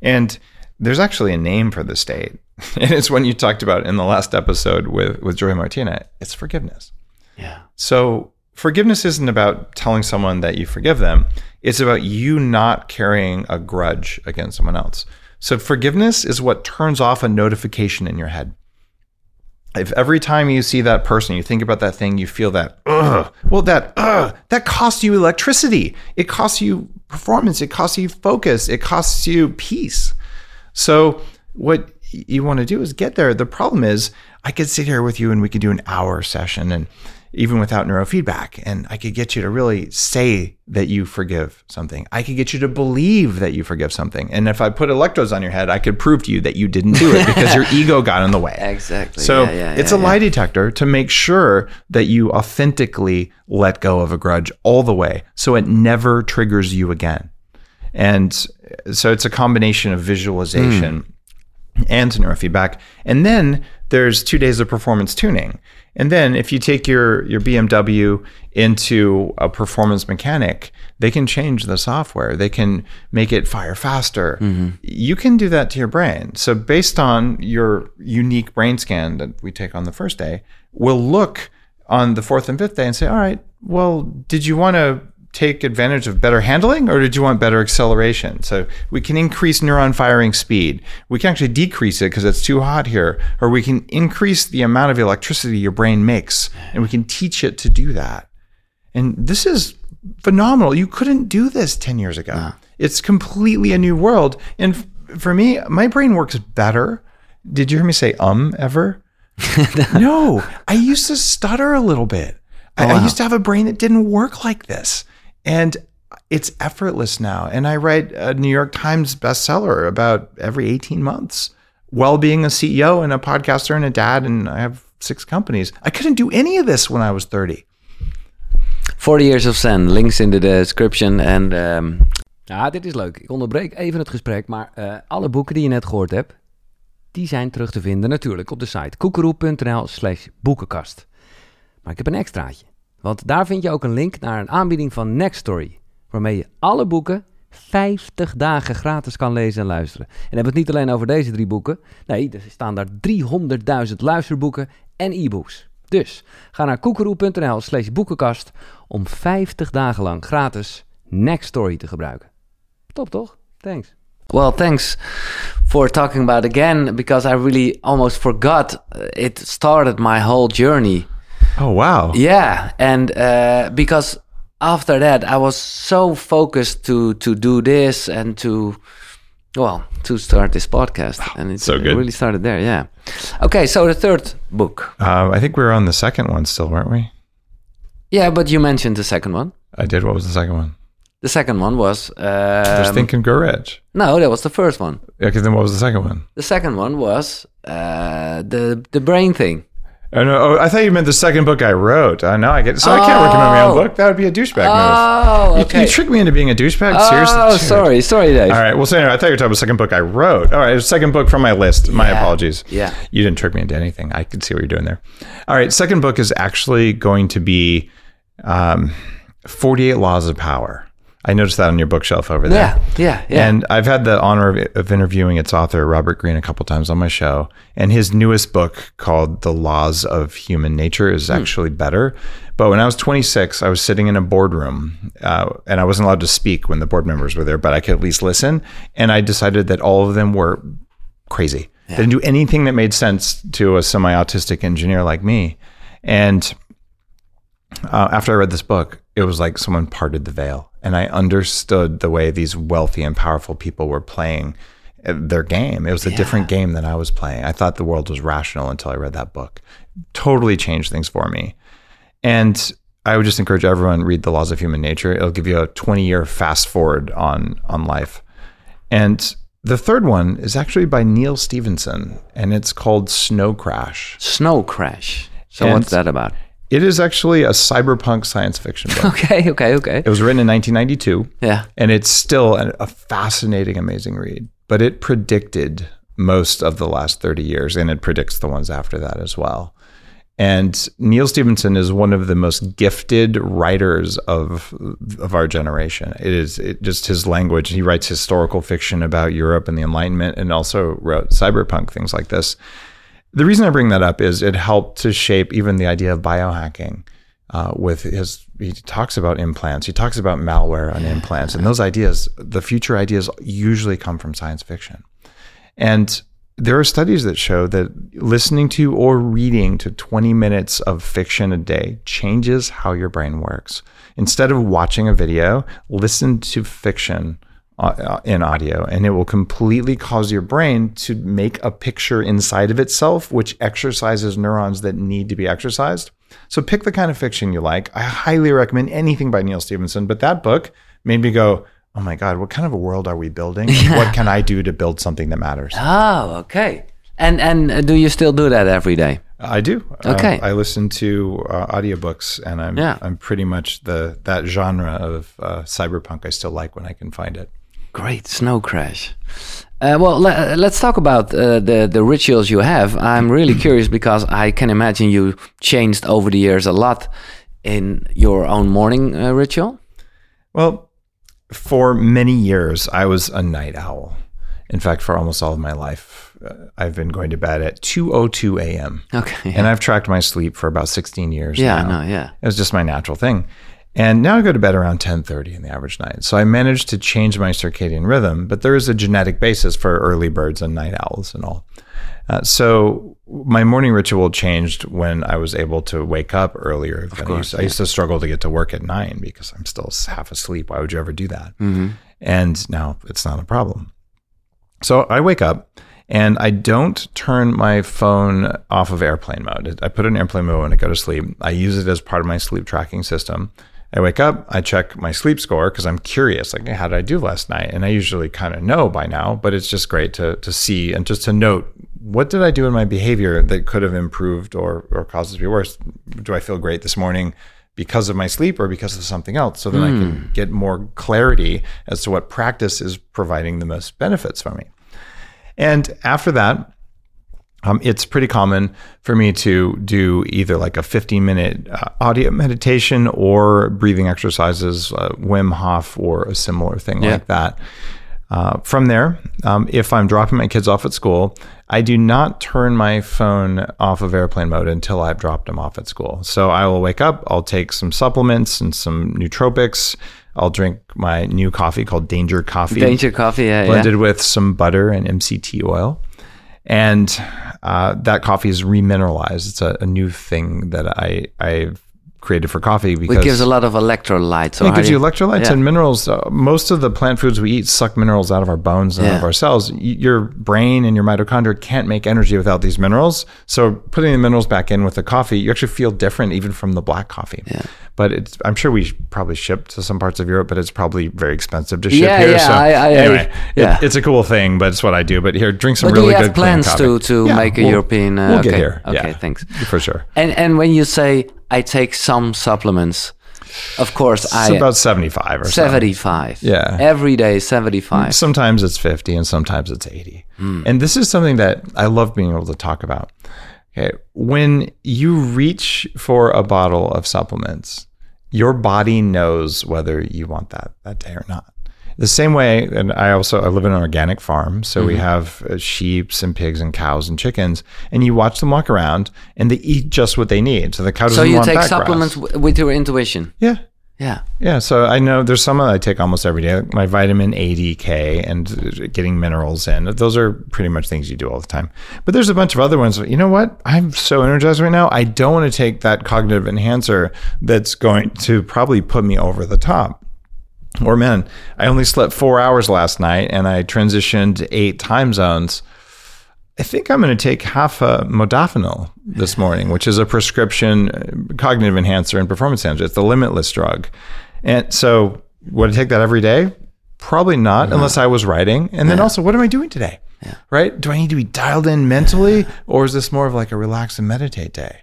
And there's actually a name for the state. And it's when you talked about in the last episode with with Joy Martina it's forgiveness. Yeah. So forgiveness isn't about telling someone that you forgive them. It's about you not carrying a grudge against someone else. So forgiveness is what turns off a notification in your head. If every time you see that person, you think about that thing, you feel that, ugh, well, that, ugh, that costs you electricity. It costs you performance. It costs you focus. It costs you peace. So what you want to do is get there. The problem is I could sit here with you and we could do an hour session and even without neurofeedback. And I could get you to really say that you forgive something. I could get you to believe that you forgive something. And if I put electrodes on your head, I could prove to you that you didn't do it because your ego got in the way. Exactly. So Yeah, yeah, it's yeah, a lie detector to make sure that you authentically let go of a grudge all the way so it never triggers you again. And so it's a combination of visualization hmm. And to neurofeedback. And then there's two days of performance tuning. And then if you take your, your BMW into a performance mechanic, they can change the software. They can make it fire faster. Mm-hmm. You can do that to your brain. So based on your unique brain scan that we take on the first day, we'll look on the fourth and fifth day and say, all right, well, did you want to take advantage of better handling or did you want better acceleration? So we can increase neuron firing speed. We can actually decrease it because it's too hot here, or we can increase the amount of electricity your brain makes and we can teach it to do that. And this is phenomenal. You couldn't do this 10 years ago. It's completely a new world. And f- for me, my brain works better. Did you hear me say um ever? no, I used to stutter a little bit. I, I used to have a brain that didn't work like this. And it's effortless now. And I write a New York Times bestseller about every 18 months while being a CEO and a podcaster and a dad. And I have six companies. I couldn't do any of this when I was 30. 40 Years of Zen, links in de description. En ehm, ja, dit is leuk. Ik onderbreek even het gesprek, maar eh, alle boeken die je net gehoord hebt, die zijn terug te vinden natuurlijk op de site koekeroe.nl slash boekenkast. Maar ik heb een extraatje, want daar vind je ook een link naar een aanbieding van Nextory, waarmee je alle boeken 50 dagen gratis kan lezen en luisteren. En hebben we het niet alleen over deze drie boeken. Nee, er staan daar 300.000 luisterboeken en e-books. Dus ga naar koekeroe.nl slash boekenkast om 50 dagen lang gratis Nextory te gebruiken. Top toch? Thanks. Well, thanks for talking about again because I really almost forgot uh, it started my whole journey. Oh, wow. Yeah, and uh, because after that I was so focused to to do this and to well to start this podcast, and it So good. really started there. Yeah. Okay, so the third book. Uh, I think we were on the second one still, weren't we? Yeah, but you mentioned the second one. I did. What was the second one? The second one was um, Think and Grow Rich. no, that was the first one. Yeah, because then what was the second one? The second one was uh, the the brain thing. Oh, no. Oh, I thought you meant the second book I wrote. Uh, know I get. So I can't recommend my own Oh. book. That would be a douchebag move. Oh, You, okay. you tricked me into being a douchebag? Seriously? oh, sorry, sorry, Dave. All right. Well, so anyway, I thought you were talking about the second book I wrote. All right. Second book from my list. My Yeah. apologies. Yeah. You didn't trick me into anything. I could see what you're doing there. All right. Second book is actually going to be um, 48 Laws of Power. I noticed that on your bookshelf over there. Yeah, yeah, yeah. And I've had the honor of, of interviewing its author, Robert Greene, a couple times on my show. And his newest book, called The Laws of Human Nature, is actually better. But when I was 26, I was sitting in a boardroom uh, and I wasn't allowed to speak when the board members were there, but I could at least listen. And I decided that all of them were crazy. They didn't do anything that made sense to a semi autistic engineer like me. And uh, after I read this book, it was like someone parted the veil, and I understood the way these wealthy and powerful people were playing uh, their game. It was a different game than I was playing. I thought the world was rational until I read that book. Totally changed things for me. And I would just encourage everyone read The Laws of Human Nature. It'll give you a 20 year fast forward on on life. And the third one is actually by Neal Stephenson, and it's called Snow Crash. Snow Crash. So And- what's that about? It is actually a cyberpunk science fiction book. Okay, okay, okay. It was written in 1992, Yeah. and it's still a, a fascinating, amazing read. But it predicted most of the last 30 years, and it predicts the ones after that as well. And Neal Stephenson is one of the most gifted writers of of our generation. It is it, just his language. He writes historical fiction about Europe and the Enlightenment, and also wrote cyberpunk things like this. The reason I bring that up is it helped to shape even the idea of biohacking. Uh, with his, he talks about implants. He talks about malware on implants, and those ideas, the future ideas, usually come from science fiction. And there are studies that show that listening to or reading to 20 minutes of fiction a day changes how your brain works. Instead of watching a video, listen to fiction uh, in audio, and it will completely cause your brain to make a picture inside of itself, which exercises neurons that need to be exercised. So pick the kind of fiction you like. I highly recommend anything by Neal Stephenson, but that book made me go, "Oh my god, what kind of a world are we building? What can I do to build something that matters?" Oh, okay. And and uh, do you still do that every day? I do. Okay. Uh, I listen to uh, audiobooks, and I'm Yeah. I'm pretty much the that genre of uh, cyberpunk I still like when I can find it. Great snow crash. Uh, well, le- let's talk about uh, the the rituals you have. I'm really curious because I can imagine you changed over the years a lot in your own morning uh, ritual. Well, for many years, I was a night owl. In fact, for almost all of my life, uh, I've been going to bed at 2:02 a.m. Okay. and I've tracked my sleep for about 16 years. yeah, I know. Yeah. It was just my natural thing. And now I go to bed around 10:30 in the average night. So I managed to change my circadian rhythm, but there is a genetic basis for early birds and night owls and all. Uh, so my morning ritual changed when I was able to wake up earlier. Of course, I used, I used to struggle to get to work at nine because I'm still half asleep. Why would you ever do that? Mm-hmm. And now it's not a problem. So I wake up and I don't turn my phone off of airplane mode. I put it in airplane mode when I go to sleep. I use it as part of my sleep tracking system. I wake up, I check my sleep score because I'm curious, like, how did I do last night? And I usually kind of know by now, but it's just great to, to see and just to note what did I do in my behavior that could have improved or, or caused it to be worse? Do I feel great this morning because of my sleep or because of something else? So then I can hmm. get more clarity as to what practice is providing the most benefits for me. And after that, um, it's pretty common for me to do either like a 15 minute uh, audio meditation or breathing exercises, uh, Wim Hof, or a similar thing Yeah. like that. Uh, from there, um, if I'm dropping my kids off at school, I do not turn my phone off of airplane mode until I've dropped them off at school. So I will wake up, I'll take some supplements and some nootropics. I'll drink my new coffee called Danger Coffee Danger coffee. Yeah. blended with some butter and MCT oil. And uh, that coffee is remineralized. It's a, a new thing that I I've created for coffee because. It gives a lot of electrolytes. it gives do you electrolytes Yeah. and minerals. Uh, most of the plant foods we eat suck minerals out of our bones and out of Yeah. our cells. Your brain and your mitochondria can't make energy without these minerals. So putting the minerals back in with the coffee, you actually feel different even from the black coffee. Yeah. But it's, I'm sure we probably ship to some parts of Europe, but it's probably very expensive to ship Yeah, here. yeah, so I- I- anyway, I- yeah. it, it's a cool thing, but it's what I do. But here, drink some But really you good have plans to to Yeah, make a we'll- European? Uh, we'll okay. get here. Okay. Yeah. Thanks. for sure. And and when you say I take some supplements, of course I It's I about 75 or so. 75. Yeah. Every day 75. Sometimes it's 50 and sometimes it's 80. Hmm. And this is something that I love being able to talk about. Okay. When you reach for a bottle of supplements, your body knows whether you want that that day or not. The same way, and I also I live in an organic farm, so Mm-hmm. we have uh, sheep and pigs and cows and chickens, and you watch them walk around, and they eat just what they need. So the cow doesn't So you want take grass. supplements w- with your intuition. Yeah, Yeah. yeah, so I know there's some that I take almost every day, like my vitamin A, D, K, and getting minerals in. Those are pretty much things you do all the time. But there's a bunch of other ones. You know what? I'm so energized right now. I don't want to take that cognitive enhancer that's going to probably put me over the top. Or man, I only slept four hours last night and I transitioned eight time zones. I think I'm going to take half a modafinil this morning, which is a prescription uh, cognitive enhancer and performance enhancer. It's the limitless drug. And so, would I take that every day? Probably not, unless I was writing. And then also, what am I doing today? Right? Do I need to be dialed in mentally, or is this more of like a relax and meditate day?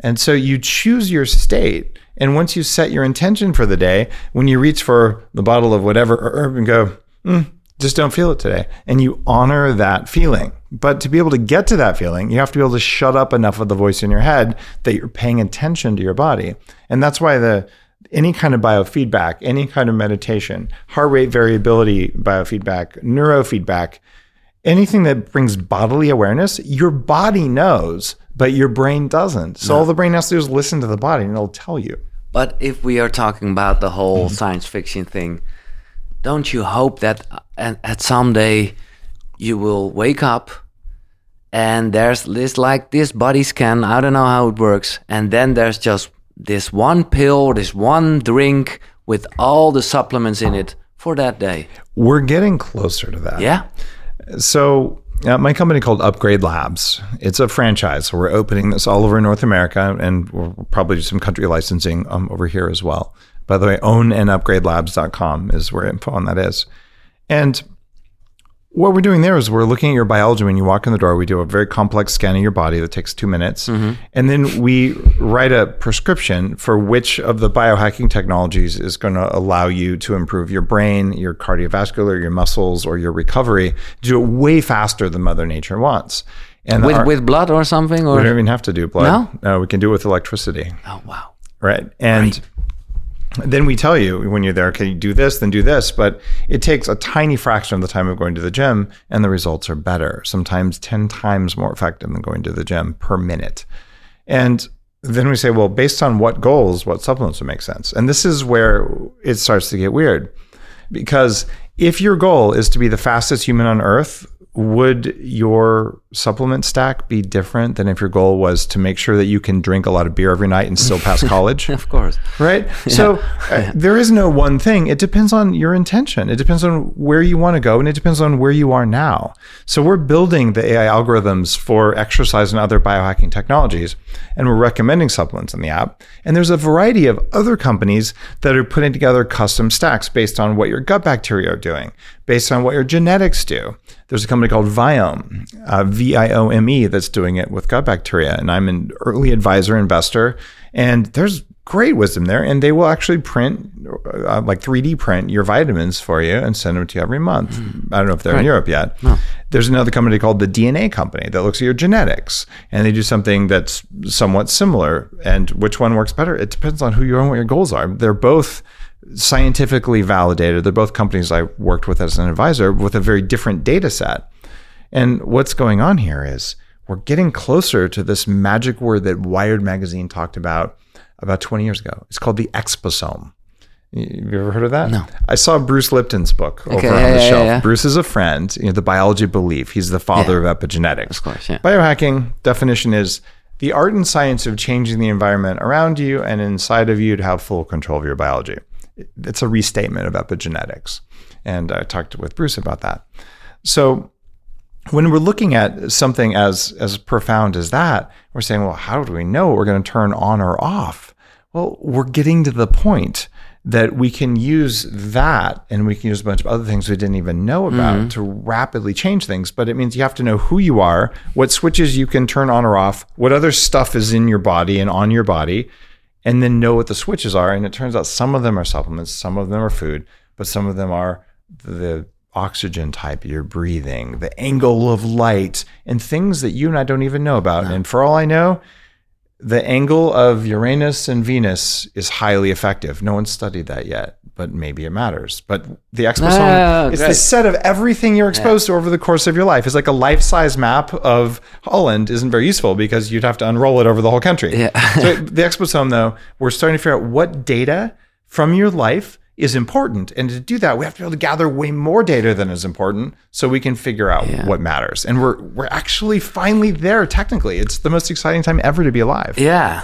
And so you choose your state. And once you set your intention for the day, when you reach for the bottle of whatever herb and go, mm, just don't feel it today. And you honor that feeling. But to be able to get to that feeling, you have to be able to shut up enough of the voice in your head that you're paying attention to your body. And that's why the any kind of biofeedback, any kind of meditation, heart rate variability biofeedback, neurofeedback, anything that brings bodily awareness, your body knows, but your brain doesn't. So all the brain has to do is listen to the body and it'll tell you. But if we are talking about the whole Mm-hmm. science fiction thing, don't you hope that uh, at, some day you will wake up and there's this like this body scan, I don't know how it works, and then there's just this one pill, this one drink with all the supplements in it for that day? We're getting closer to that. Yeah. So, uh, my company called Upgrade Labs. It's a franchise. So we're opening this all over North America, and we'll probably do some country licensing um, over here as well. By the way, own and upgradelabs.com is where info on that is. And what we're doing there is we're looking at your biology when you walk in the door. We do a very complex scan of your body that takes two minutes. Mm-hmm. And then we write a prescription for which of the biohacking technologies is going to allow you to improve your brain, your cardiovascular, your muscles, or your recovery, do it way faster than Mother Nature wants. And With our- with blood or something or we don't even have to do blood. No, we can do it with electricity. Oh wow. Right. And then we tell you when you're there, okay, you do this, then do this. But it takes a tiny fraction of the time of going to the gym, and the results are better, sometimes 10 times more effective than going to the gym per minute. And then we say, well, based on what goals, what supplements would make sense? And this is where it starts to get weird. Because if your goal is to be the fastest human on earth, would your supplement stack be different than if your goal was to make sure that you can drink a lot of beer every night and still pass college? Of course. right? So uh, there is no one thing. It depends on your intention. It depends on where you want to go, and it depends on where you are now. So we're building the AI algorithms for exercise and other biohacking technologies, and we're recommending supplements in the app. And there's a variety of other companies that are putting together custom stacks based on what your gut bacteria are doing, based on what your genetics do. There's a company called Viome, uh, V I O M E, that's doing it with gut bacteria. And I'm an early advisor investor. And there's great wisdom there. And they will actually print, uh, like 3D print your vitamins for you and send them to you every month. I don't know if they're in Europe yet. There's another company called the DNA Company that looks at your genetics. And they do something that's somewhat similar. And which one works better? It depends on who you are and what your goals are. They're both scientifically validated. They're both companies I worked with as an advisor with a very different data set. And what's going on here is we're getting closer to this magic word that Wired magazine talked about about 20 years ago. It's called the exposome. You you ever heard of that? No. I saw Bruce Lipton's book over Okay, on yeah, the yeah, shelf. yeah. Bruce is a friend, you know, the biology of belief. He's the father of epigenetics. Of course, yeah. Biohacking definition is the art and science of changing the environment around you and inside of you to have full control of your biology. It's a restatement of epigenetics. And I talked with Bruce about that. So when we're looking at something as as profound as that, we're saying, well, how do we know what we're going to turn on or off? Well, we're getting to the point that we can use that and we can use a bunch of other things we didn't even know about mm-hmm. to rapidly change things. But it means you have to know who you are, what switches you can turn on or off, what other stuff is in your body and on your body, and then know what the switches are. And it turns out some of them are supplements, some of them are food, but some of them are the oxygen type you're breathing, the angle of light, and things that you and I don't even know about. And for all I know, the angle of Uranus and Venus is highly effective. No one's studied that yet, but maybe it matters. But the exposome Ah, is the set of everything you're exposed to over the course of your life. It's like a life-size map of Holland isn't very useful because you'd have to unroll it over the whole country. Yeah. so the exposome, though, we're starting to figure out what data from your life is important. And to do that, we have to be able to gather way more data than is important so we can figure out Yeah. what matters. And we're we're actually finally there technically. It's the most exciting time ever to be alive. Yeah,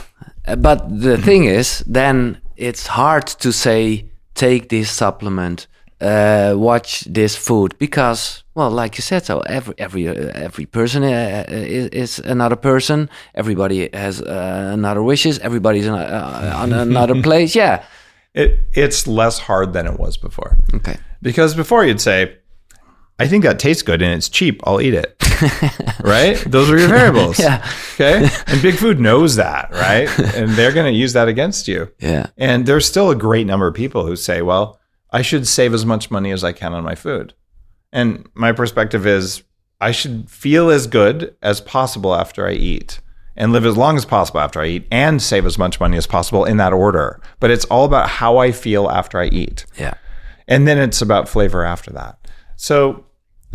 but the thing is, then it's hard to say take this supplement, uh, watch this food because, well, like you said, so every every uh, every person uh, is, is another person. Everybody has uh, another wishes. Everybody's in a, uh, on another place. Yeah. It it's less hard than it was before. Okay. Because before you'd say, I think that tastes good and it's cheap, I'll eat it. right? Those are your variables. Yeah. Okay. And big food knows that, right? And they're going to use that against you. Yeah. And there's still a great number of people who say, well, I should save as much money as I can on my food. And my perspective is I should feel as good as possible after I eat and live as long as possible after I eat and save as much money as possible in that order. But it's all about how I feel after I eat. Yeah. And then it's about flavor after that. So,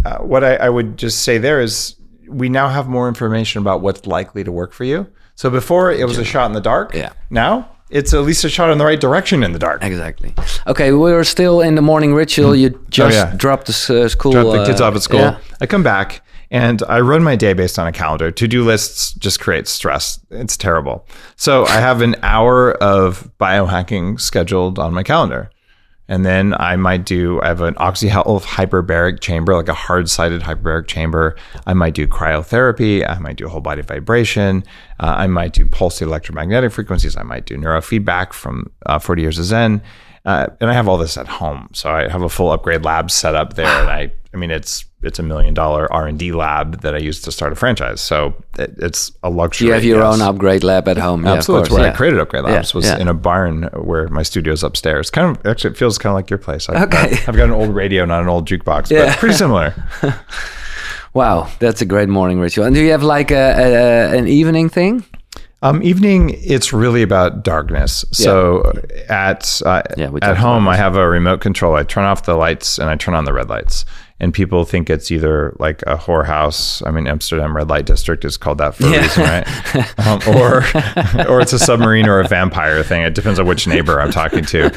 uh, what I, I would just say there is we now have more information about what's likely to work for you. So, before it was a shot in the dark. Yeah. Now it's at least a shot in the right direction in the dark. Exactly. Okay, we're still in the morning ritual. You just yeah. dropped the uh, school. drop the kids uh, off at school. yeah. I come back and I run my day based on a calendar. To do lists just create stress. It's terrible. So I have an hour of biohacking scheduled on my calendar. And then I might do, I have an oxyhealth hyperbaric chamber, like a hard sided hyperbaric chamber. I might do cryotherapy. I might do whole body vibration. Uh, I might do pulsed electromagnetic frequencies. I might do neurofeedback from uh, 40 years of Zen. Uh, and I have all this at home. So I have a full upgrade lab set up there. And I, I mean, it's, it's a million dollar R and D lab that I used to start a franchise. So it, it's a luxury. You have your yes. own upgrade lab at home. Yeah, Absolutely. course, where yeah. I created Upgrade Labs Yeah, was in a barn where my studio's upstairs. Kind of actually it feels kind of like your place. I've, Okay. I've, I've got an old radio, not an old jukebox, but pretty similar. Wow, that's a great morning ritual. And do you have like a, a, an evening thing? Um, evening, it's really about darkness. So at uh, at home, I have a remote control. I turn off the lights and I turn on the red lights. And people think it's either like a whorehouse. I mean, Amsterdam red light district is called that for a reason, right? Um, or or it's a submarine or a vampire thing. It depends on which neighbor I'm talking to.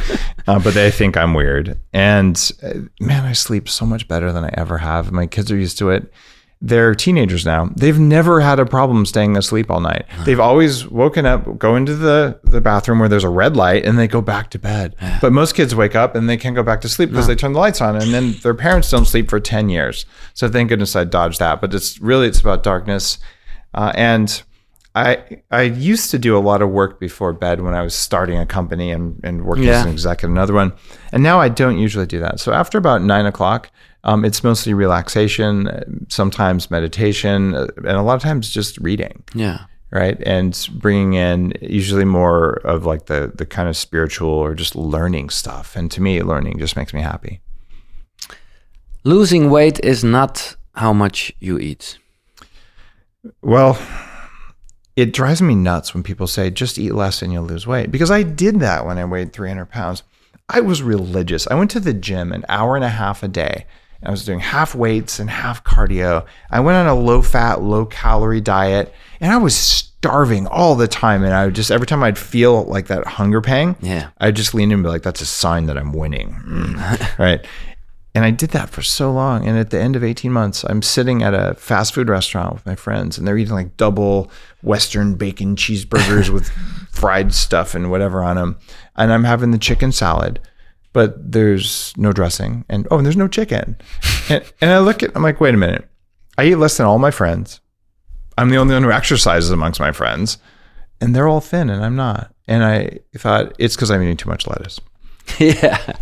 Uh, but they think I'm weird. And uh, man, I sleep so much better than I ever have. My kids are used to it they're teenagers now. They've never had a problem staying asleep all night. They've always woken up, go into the, the bathroom where there's a red light, and they go back to bed. But most kids wake up and they can't go back to sleep because they turn the lights on, and then their parents don't sleep for 10 years. So thank goodness I dodged that. But it's really, it's about darkness. Uh, and I I used to do a lot of work before bed when I was starting a company and, and working as an exec at another one. And now I don't usually do that. So after about nine o'clock, um, it's mostly relaxation, sometimes meditation, uh, and a lot of times just reading, Yeah. right? And bringing in usually more of like the the kind of spiritual or just learning stuff. And to me, learning just makes me happy. Losing weight is not how much you eat. Well, it drives me nuts when people say just eat less and you'll lose weight because I did that when I weighed 300 pounds. I was religious. I went to the gym an hour and a half a day. I was doing half weights and half cardio. I went on a low fat, low calorie diet and I was starving all the time. And I would just, every time I'd feel like that hunger pang, Yeah. I'd just lean in and be like, that's a sign that I'm winning. Mm. right. And I did that for so long. And at the end of 18 months, I'm sitting at a fast food restaurant with my friends, and they're eating like double Western bacon cheeseburgers with fried stuff and whatever on them. And I'm having the chicken salad, but there's no dressing. And oh, and there's no chicken. And, and I look at, I'm like, wait a minute. I eat less than all my friends. I'm the only one who exercises amongst my friends, and they're all thin, and I'm not. And I thought it's because I'm eating too much lettuce. yeah.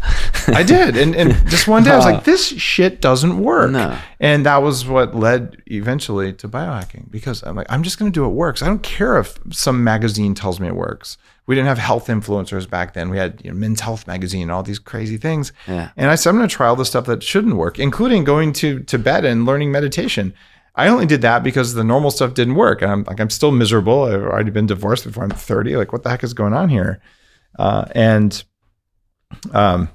I did. And, and just one day I was like, this shit doesn't work. No. And that was what led eventually to biohacking because I'm like, I'm just going to do what works. I don't care if some magazine tells me it works. We didn't have health influencers back then. We had you know, Men's Health magazine and all these crazy things. Yeah. And I said, I'm going to try all the stuff that shouldn't work, including going to Tibet and learning meditation. I only did that because the normal stuff didn't work. And I'm like, I'm still miserable. I've already been divorced before I'm 30. Like, what the heck is going on here? Uh, and um,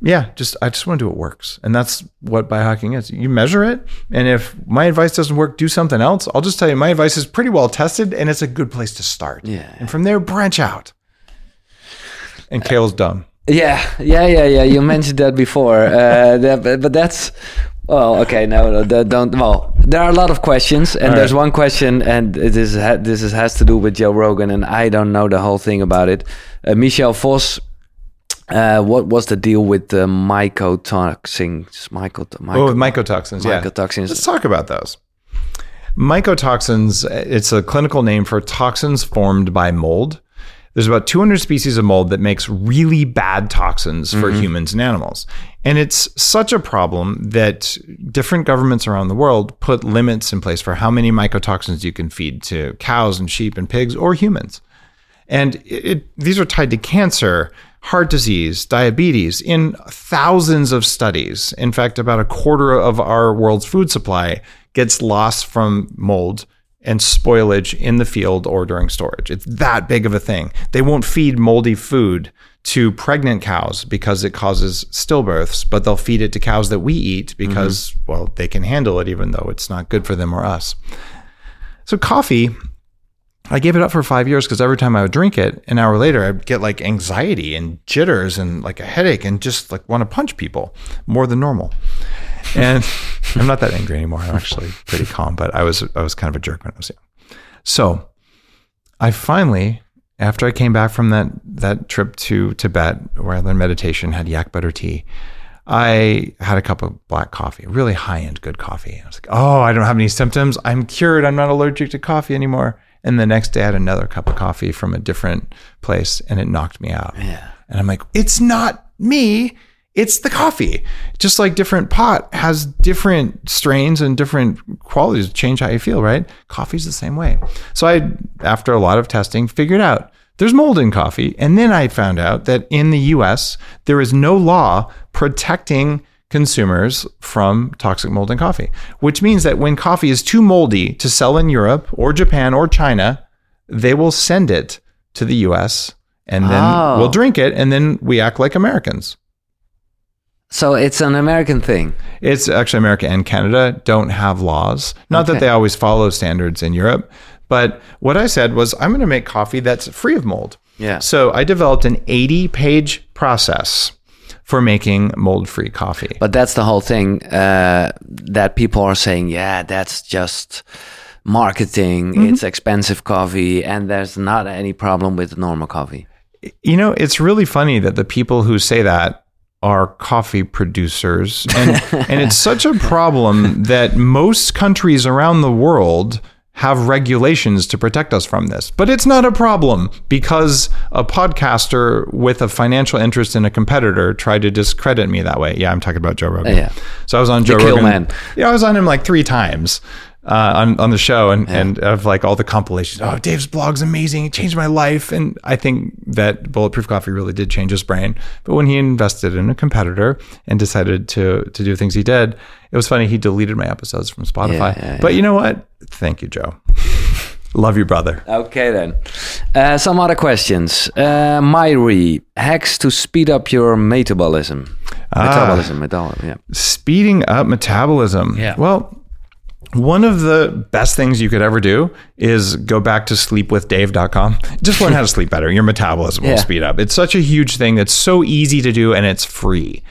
yeah, just I just want to do what works, and that's what biohacking is. You measure it, and if my advice doesn't work, do something else. I'll just tell you, my advice is pretty well tested, and it's a good place to start. Yeah. and from there, branch out. And Kale's dumb. Yeah, yeah, yeah, yeah. You mentioned that before, uh, that, but, but that's well, okay. No, no, don't. Well, there are a lot of questions, and there's one question, and it is this is, has to do with Joe Rogan, and I don't know the whole thing about it. Uh, Michel Vos, uh, what was the deal with the mycotoxins? Myco, myco, Oh, mycotoxins. Yeah, mycotoxins. Let's talk about those. Mycotoxins, it's a clinical name for toxins formed by mold. There's about 200 species of mold that makes really bad toxins for humans and animals. And it's such a problem that different governments around the world put limits in place for how many mycotoxins you can feed to cows and sheep and pigs or humans. And it, it, these are tied to cancer, heart disease, diabetes in thousands of studies. In fact, about a quarter of our world's food supply gets lost from mold and spoilage in the field or during storage. It's that big of a thing. They won't feed moldy food to pregnant cows because it causes stillbirths, but they'll feed it to cows that we eat because, mm-hmm. well, they can handle it even though it's not good for them or us. So, coffee I gave it up for five years because every time I would drink it, an hour later, I'd get like anxiety and jitters and like a headache and just like want to punch people more than normal. And I'm not that angry anymore. I'm actually pretty calm, but I was I was kind of a jerk when I was young. So I finally after I came back from that that trip to Tibet, where I learned meditation, had yak butter tea, I had a cup of black coffee, really high end good coffee. I was like, oh, I don't have any symptoms. I'm cured. I'm not allergic to coffee anymore. And the next day, I had another cup of coffee from a different place, and it knocked me out. Yeah. And I'm like, it's not me. It's the coffee. Just like different pot has different strains and different qualities change how you feel, right? Coffee's the same way. So I, after a lot of testing, figured out there's mold in coffee. And then I found out that in the US, there is no law protecting consumers from toxic mold in coffee, which means that when coffee is too moldy to sell in Europe or Japan or China, they will send it to the US and then Oh. we'll drink it and then we act like Americans. So it's an American thing. It's actually America and Canada don't have laws. Not Okay. that they always follow standards in Europe, but what I said was I'm going to make coffee that's free of mold. Yeah. So I developed an 80 page process for making mold free coffee. But that's the whole thing uh, that people are saying, yeah, that's just marketing. Mm-hmm. It's expensive coffee, and there's not any problem with normal coffee. You know, it's really funny that the people who say that are coffee producers. And, and it's such a problem that most countries around the world have regulations to protect us from this. But it's not a problem because a podcaster with a financial interest in a competitor tried to discredit me that way. Yeah, I'm talking about Joe Rogan. Yeah. So I was on Joe kill Rogan. man. Yeah, I was on him like three times uh, on on the show, and and of like all the compilations. Oh, Dave's blog's amazing. It changed my life, and I think that Bulletproof Coffee really did change his brain. But when he invested in a competitor and decided to to do things he did, it was funny. He deleted my episodes from Spotify. Yeah, yeah, but you know what? Thank you, Joe. Love you, brother. Okay, then. Uh, some other questions. Uh, Myri, hacks to speed up your metabolism. Ah. Metabolism, metabolism, yeah. speeding up metabolism. Yeah. Well, one of the best things you could ever do is go back to sleepwithdave.com. Just learn how to sleep better. Your metabolism will speed up. It's such a huge thing that's so easy to do and it's free.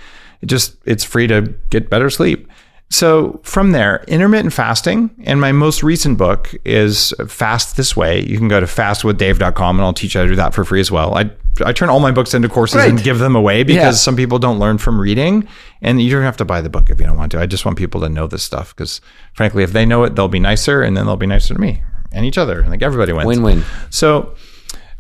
It just it's free to get better sleep. So from there, intermittent fasting, and my most recent book is Fast This Way. You can go to fastwithdave.com and I'll teach you how to do that for free as well. I I turn all my books into courses and give them away because Yeah. some people don't learn from reading and you don't have to buy the book if you don't want to. I just want people to know this stuff because frankly, if they know it, they'll be nicer and then they'll be nicer to me and each other. Like everybody wins. Win-win. So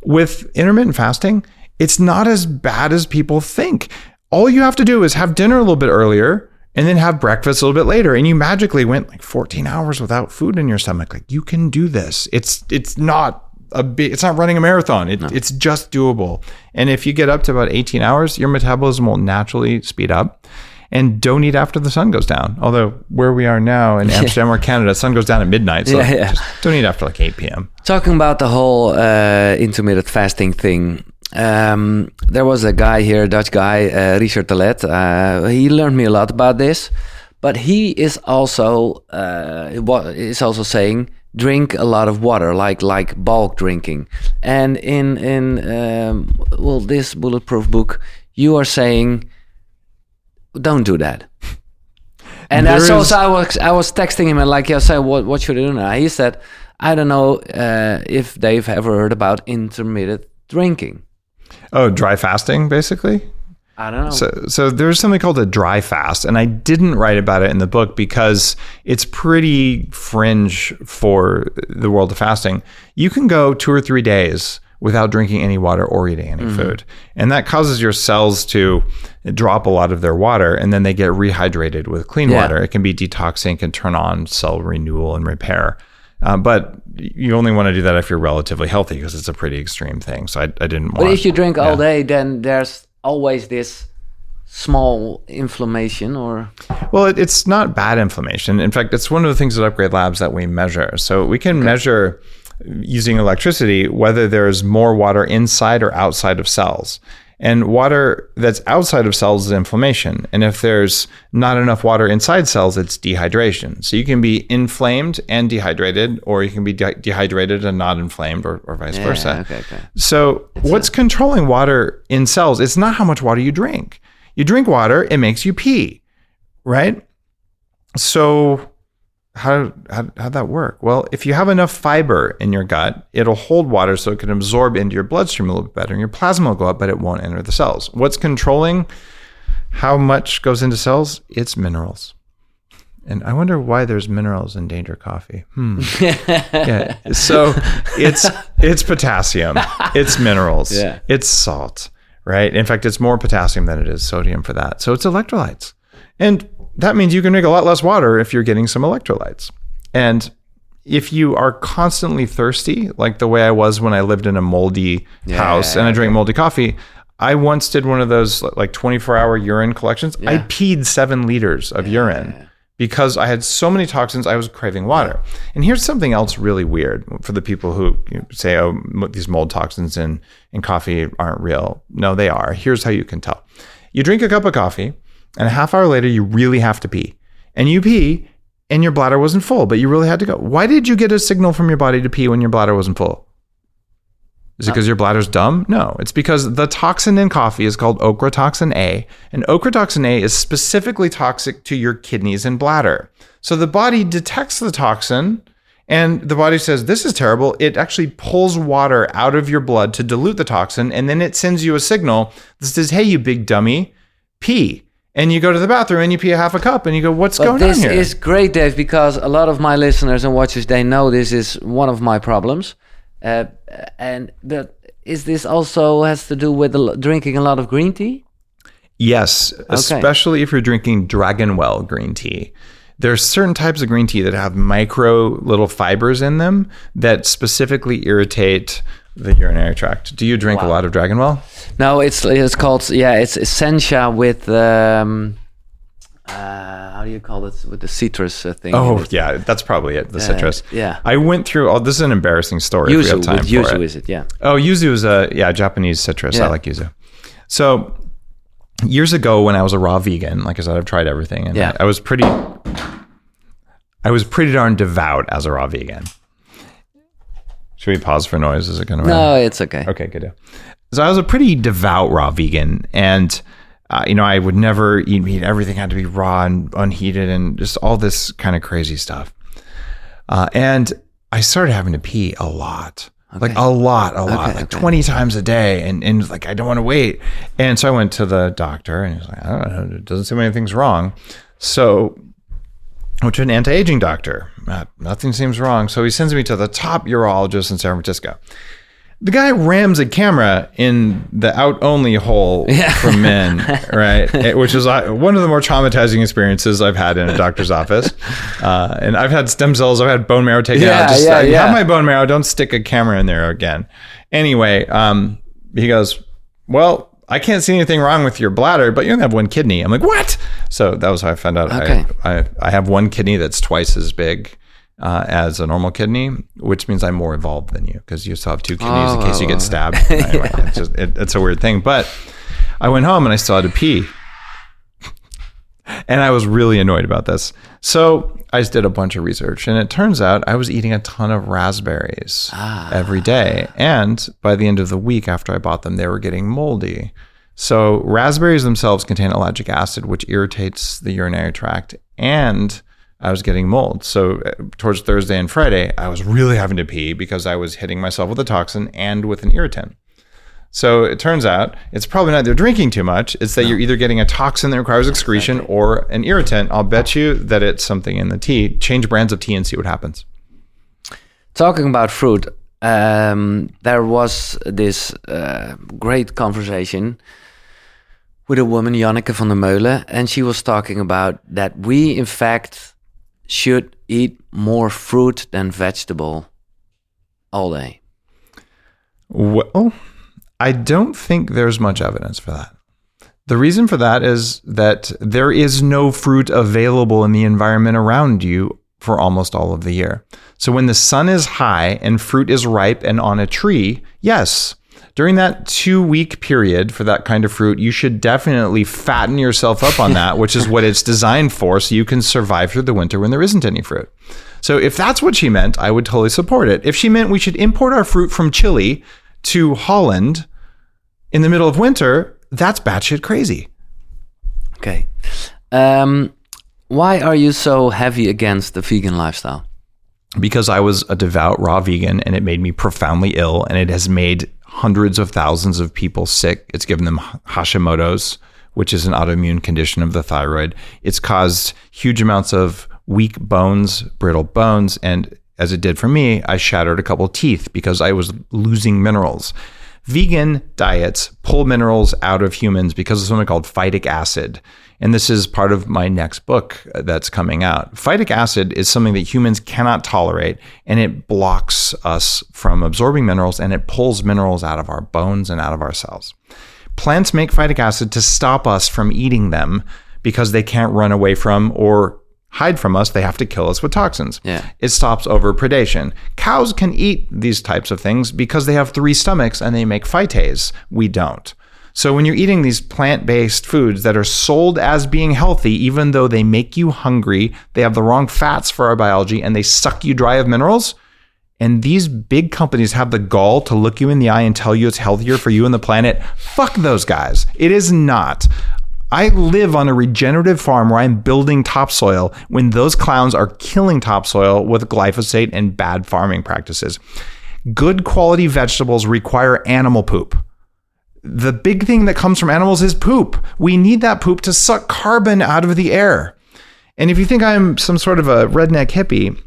with intermittent fasting, it's not as bad as people think. All you have to do is have dinner a little bit earlier and then have breakfast a little bit later and you magically went like 14 hours without food in your stomach. Like you can do this. It's it's not a big it's not running a marathon. It, It's just doable. And if you get up to about 18 hours, your metabolism will naturally speed up. And don't eat after the sun goes down. Although where we are now in Amsterdam or Canada, the sun goes down at midnight. So Yeah, yeah. don't eat after like 8 p.m. Talking about the whole uh, intermittent fasting thing, um, there was a guy here, a Dutch guy, uh, Richard de Leth. Uh, he learned me a lot about this, but he is also uh, is also saying drink a lot of water, like like bulk drinking. And in in um, well, this bulletproof book, you are saying don't do that. And uh, so, so I was I was texting him and like, I said, what what should I do now? He said, I don't know uh, if they've ever heard about intermittent drinking. Oh, dry fasting, basically. I don't know. So, so there's something called a dry fast, and I didn't write about it in the book because it's pretty fringe for the world of fasting. You can go two or three days without drinking any water or eating any mm-hmm. food, and that causes your cells to drop a lot of their water, and then they get rehydrated with clean Yeah. water. It can be detoxing, can turn on cell renewal and repair. Uh, but you only want to do that if you're relatively healthy because it's a pretty extreme thing. So I, I didn't want. but if you drink all day, then there's always this small inflammation or Well, it, it's not bad inflammation. In fact, it's one of the things at Upgrade Labs that we measure. So we can measure using electricity whether there's more water inside or outside of cells. And water that's outside of cells is inflammation. And if there's not enough water inside cells, it's dehydration. So you can be inflamed and dehydrated, or you can be de- dehydrated and not inflamed, or, or vice versa. Okay, okay. So, what's controlling water in cells? It's not how much water you drink. You drink water, it makes you pee, right? So, how, how how'd that work? Well, if you have enough fiber in your gut, it'll hold water so it can absorb into your bloodstream a little bit better, and your plasma will go up, but it won't enter the cells. What's controlling how much goes into cells? It's minerals. And I wonder why there's minerals in danger coffee. Hmm. yeah. So it's it's potassium, it's minerals, Yeah. it's salt, right? In fact, it's more potassium than it is sodium for that. So it's electrolytes. And that means you can drink a lot less water if you're getting some electrolytes. And if you are constantly thirsty, like the way I was when I lived in a moldy house and I drank moldy coffee, I once did one of those like 24 hour urine collections. I peed seven liters of urine because I had so many toxins, I was craving water. And here's something else really weird for the people who say, oh, these mold toxins in, in coffee aren't real. No, they are. Here's how you can tell you drink a cup of coffee, and a half hour later, you really have to pee. And you pee, and your bladder wasn't full, but you really had to go. Why did you get a signal from your body to pee when your bladder wasn't full? Is it uh, because your bladder's dumb? No, it's because the toxin in coffee is called ochratoxin A, and ochratoxin A is specifically toxic to your kidneys and bladder. So the body detects the toxin, and the body says, This is terrible. It actually pulls water out of your blood to dilute the toxin, and then it sends you a signal that says, Hey, you big dummy, pee. And you go to the bathroom and you pee a half a cup, and you go, What's But going this on here? is great, Dave, because a lot of my listeners and watchers they know this is one of my problems, uh, and that is this also has to do with drinking a lot of green tea. Yes, especially if you're drinking Dragonwell green tea. There's certain types of green tea that have micro little fibers in them that specifically irritate the urinary tract. Do you drink a lot of Dragonwell? No, it's it's called yeah, it's essentia with um, uh, how do you call it with the citrus uh, thing? Oh, yeah, that's probably it. The citrus. yeah. I went through. Oh, this is an embarrassing story. if we have yuzu time yuzu it. is it? Yeah. Oh, yuzu is a yeah Japanese citrus. I like yuzu. So years ago, when I was a raw vegan, like I said, I've tried everything, and Yeah. I, I was pretty, I was pretty darn devout as a raw vegan. Should we pause for noise? Is it going to? No, it's okay. Okay, good deal. So I was a pretty devout raw vegan, and uh, you know I would never eat meat. Everything had to be raw and unheated, and just all this kind of crazy stuff. Uh, and I started having to pee a lot, like a lot, a lot, Okay, like okay. twenty times a day, and and like I don't want to wait. And so I went to the doctor, and he's like, I don't know, it doesn't seem anything's wrong. So went to an anti-aging doctor. Uh, nothing seems wrong. So he sends me to the top urologist in San Francisco. The guy rams a camera in the out only hole for men, right? Which is uh, one of the more traumatizing experiences I've had in a doctor's office. Uh, and I've had stem cells, I've had bone marrow taken Yeah, out. Just yeah, yeah. have my bone marrow. Don't stick a camera in there again. Anyway, um, he goes, Well, I can't see anything wrong with your bladder, but you only have one kidney. I'm like, What? So that was how I found out. Okay. I, I, I have one kidney that's twice as big uh, as a normal kidney, which means I'm more evolved than you because you still have two kidneys in case you Oh. get stabbed. Anyway, it's, just, it, it's a weird thing. But I went home and I still had to pee. And I was really annoyed about this. So I just did a bunch of research, and it turns out I was eating a ton of raspberries every day. And by the end of the week after I bought them, they were getting moldy. So raspberries themselves contain ellagic acid, which irritates the urinary tract, and I was getting mold. So uh, towards Thursday and Friday, I was really having to pee because I was hitting myself with a toxin and with an irritant. So it turns out it's probably not they're drinking too much. It's that you're either getting a toxin that requires excretion or an irritant. I'll bet you that it's something in the tea. Change brands of tea and see what happens. Talking about fruit, um, there was this uh, great conversation with a woman, Janneke van der Meulen, and she was talking about that we, in fact, should eat more fruit than vegetable all day. Well, I don't think there's much evidence for that. The reason for that is that there is no fruit available in the environment around you for almost all of the year. So when the sun is high and fruit is ripe and on a tree, yes, during that two week period for that kind of fruit, you should definitely fatten yourself up on that, which is what it's designed for, so you can survive through the winter when there isn't any fruit. So if that's what she meant, I would totally support it. If she meant we should import our fruit from Chile to Holland in the middle of winter, that's batshit crazy. Okay. Um, Why are you so heavy against the vegan lifestyle? Because I was a devout raw vegan and it made me profoundly ill and it has made hundreds of thousands of people sick. It's given them Hashimoto's, which is an autoimmune condition of the thyroid. It's caused huge amounts of weak bones, brittle bones, and as it did for me, I shattered a couple teeth because I was losing minerals. Vegan diets pull minerals out of humans because of something called phytic acid. And this is part of my next book that's coming out. Phytic acid is something that humans cannot tolerate, and it blocks us from absorbing minerals and it pulls minerals out of our bones and out of our cells. Plants make phytic acid to stop us from eating them because they can't run away from or hide from us, they have to kill us with toxins. Yeah. It stops overpredation. Cows can eat these types of things because they have three stomachs and they make phytase. We don't. So when you're eating these plant-based foods that are sold as being healthy, even though they make you hungry, they have the wrong fats for our biology, and they suck you dry of minerals, and these big companies have the gall to look you in the eye and tell you it's healthier for you and the planet, fuck those guys. It is not. I live on a regenerative farm where I'm building topsoil when those clowns are killing topsoil with glyphosate and bad farming practices. Good quality vegetables require animal poop. The big thing that comes from animals is poop. We need that poop to suck carbon out of the air. And if you think I'm some sort of a redneck hippie,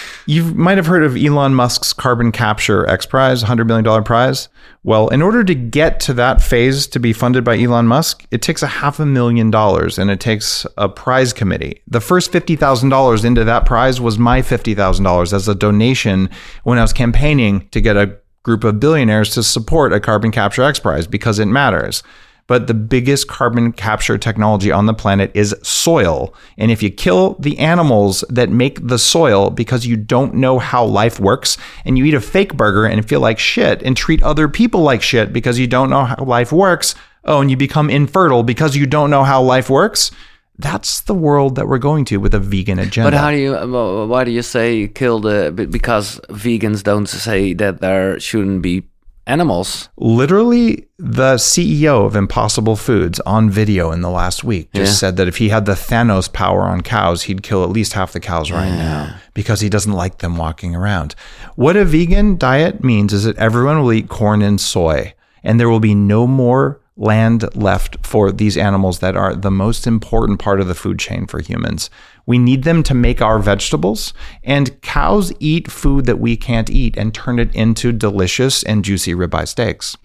you might have heard of Elon Musk's carbon capture X Prize, $100 million prize. Well, in order to get to that phase to be funded by Elon Musk, it takes a half a million dollars and it takes a prize committee. The first $50,000 into that prize was my $50,000 as a donation when I was campaigning to get a group of billionaires to support a carbon capture X Prize because it matters but the biggest carbon capture technology on the planet is soil. And if you kill the animals that make the soil because you don't know how life works, and you eat a fake burger and feel like shit and treat other people like shit because you don't know how life works, oh, and you become infertile because you don't know how life works. That's the world that we're going to with a vegan agenda. But how do you? Uh, why do you say kill the? Uh, because vegans don't say that there shouldn't be animals. Literally, the CEO of Impossible Foods on video in the last week just Yeah. said that if he had the Thanos power on cows, he'd kill at least half the cows right now because he doesn't like them walking around. What a vegan diet means is that everyone will eat corn and soy, and there will be no more land left for these animals that are the most important part of the food chain for humans. We need them to make our vegetables, and cows eat food that we can't eat and turn it into delicious and juicy ribeye steaks.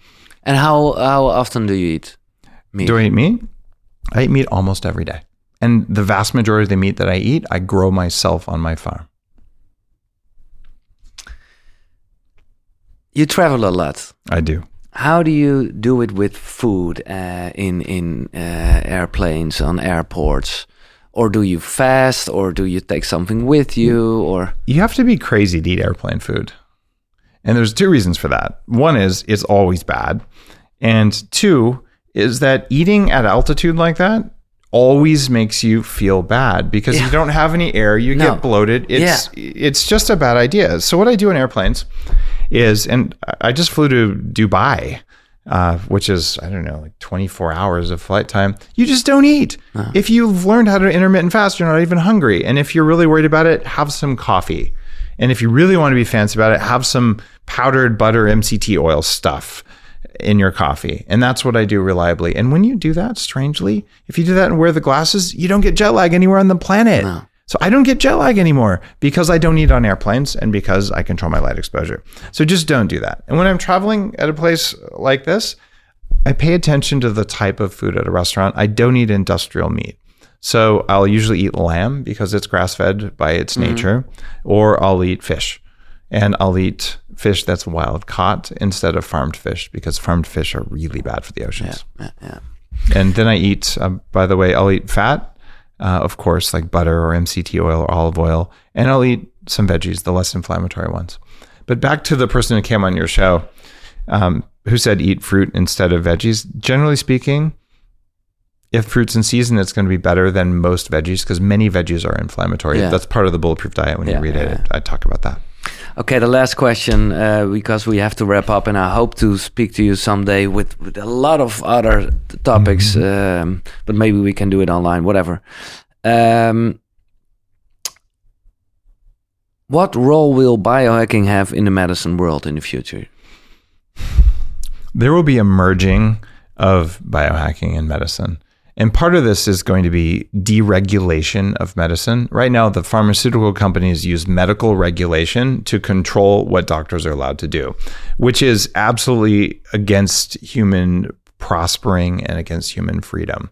And how how often do you eat meat? Do I eat meat? I eat meat almost every day. And the vast majority of the meat that I eat, I grow myself on my farm. you travel a lot. I do. How do you do it with food uh, in in uh, airplanes on airports? Or do you fast, or do you take something with you, or You have to be crazy to eat airplane food. And there's two reasons for that. One is it's always bad. And two is that eating at altitude like that always makes you feel bad because you don't have any air, you No. get bloated. It's it's just a bad idea. So what I do in airplanes is and I just flew to Dubai. Uh, which is I don't know, like 24 hours of flight time. You just don't eat. If you've learned how to intermittent fast, you're not even hungry. And if you're really worried about it, have some coffee. And if you really want to be fancy about it, have some powdered butter MCT oil stuff in your coffee. And that's what I do reliably. And when you do that, strangely, if you do that and wear the glasses, you don't get jet lag anywhere on the planet. So I don't get jet lag anymore because I don't eat on airplanes and because I control my light exposure. So just don't do that. And when I'm traveling at a place like this, I pay attention to the type of food at a restaurant. I don't eat industrial meat. So I'll usually eat lamb because it's grass fed by its mm-hmm. nature, or I'll eat fish. And I'll eat fish that's wild caught instead of farmed fish because farmed fish are really bad for the oceans. yeah, yeah. And then I eat, uh, by the way, I'll eat fat, uh, of course, like butter or MCT oil or olive oil. And I'll eat some veggies, the less inflammatory ones. But back to the person who came on your show um, who said eat fruit instead of veggies. Generally speaking, if fruit's in season, it's going to be better than most veggies because many veggies are inflammatory. Yeah. That's part of the bulletproof diet. When Yeah, you read yeah, it, I talk about that. Okay, the last question, uh, because we have to wrap up, and I hope to speak to you someday with, with a lot of other topics, um, but maybe we can do it online, whatever. Um, what role will biohacking have in the medicine world in the future? There will be a merging of biohacking and medicine. And part of this is going to be deregulation of medicine. Right now, the pharmaceutical companies use medical regulation to control what doctors are allowed to do, which is absolutely against human prospering and against human freedom.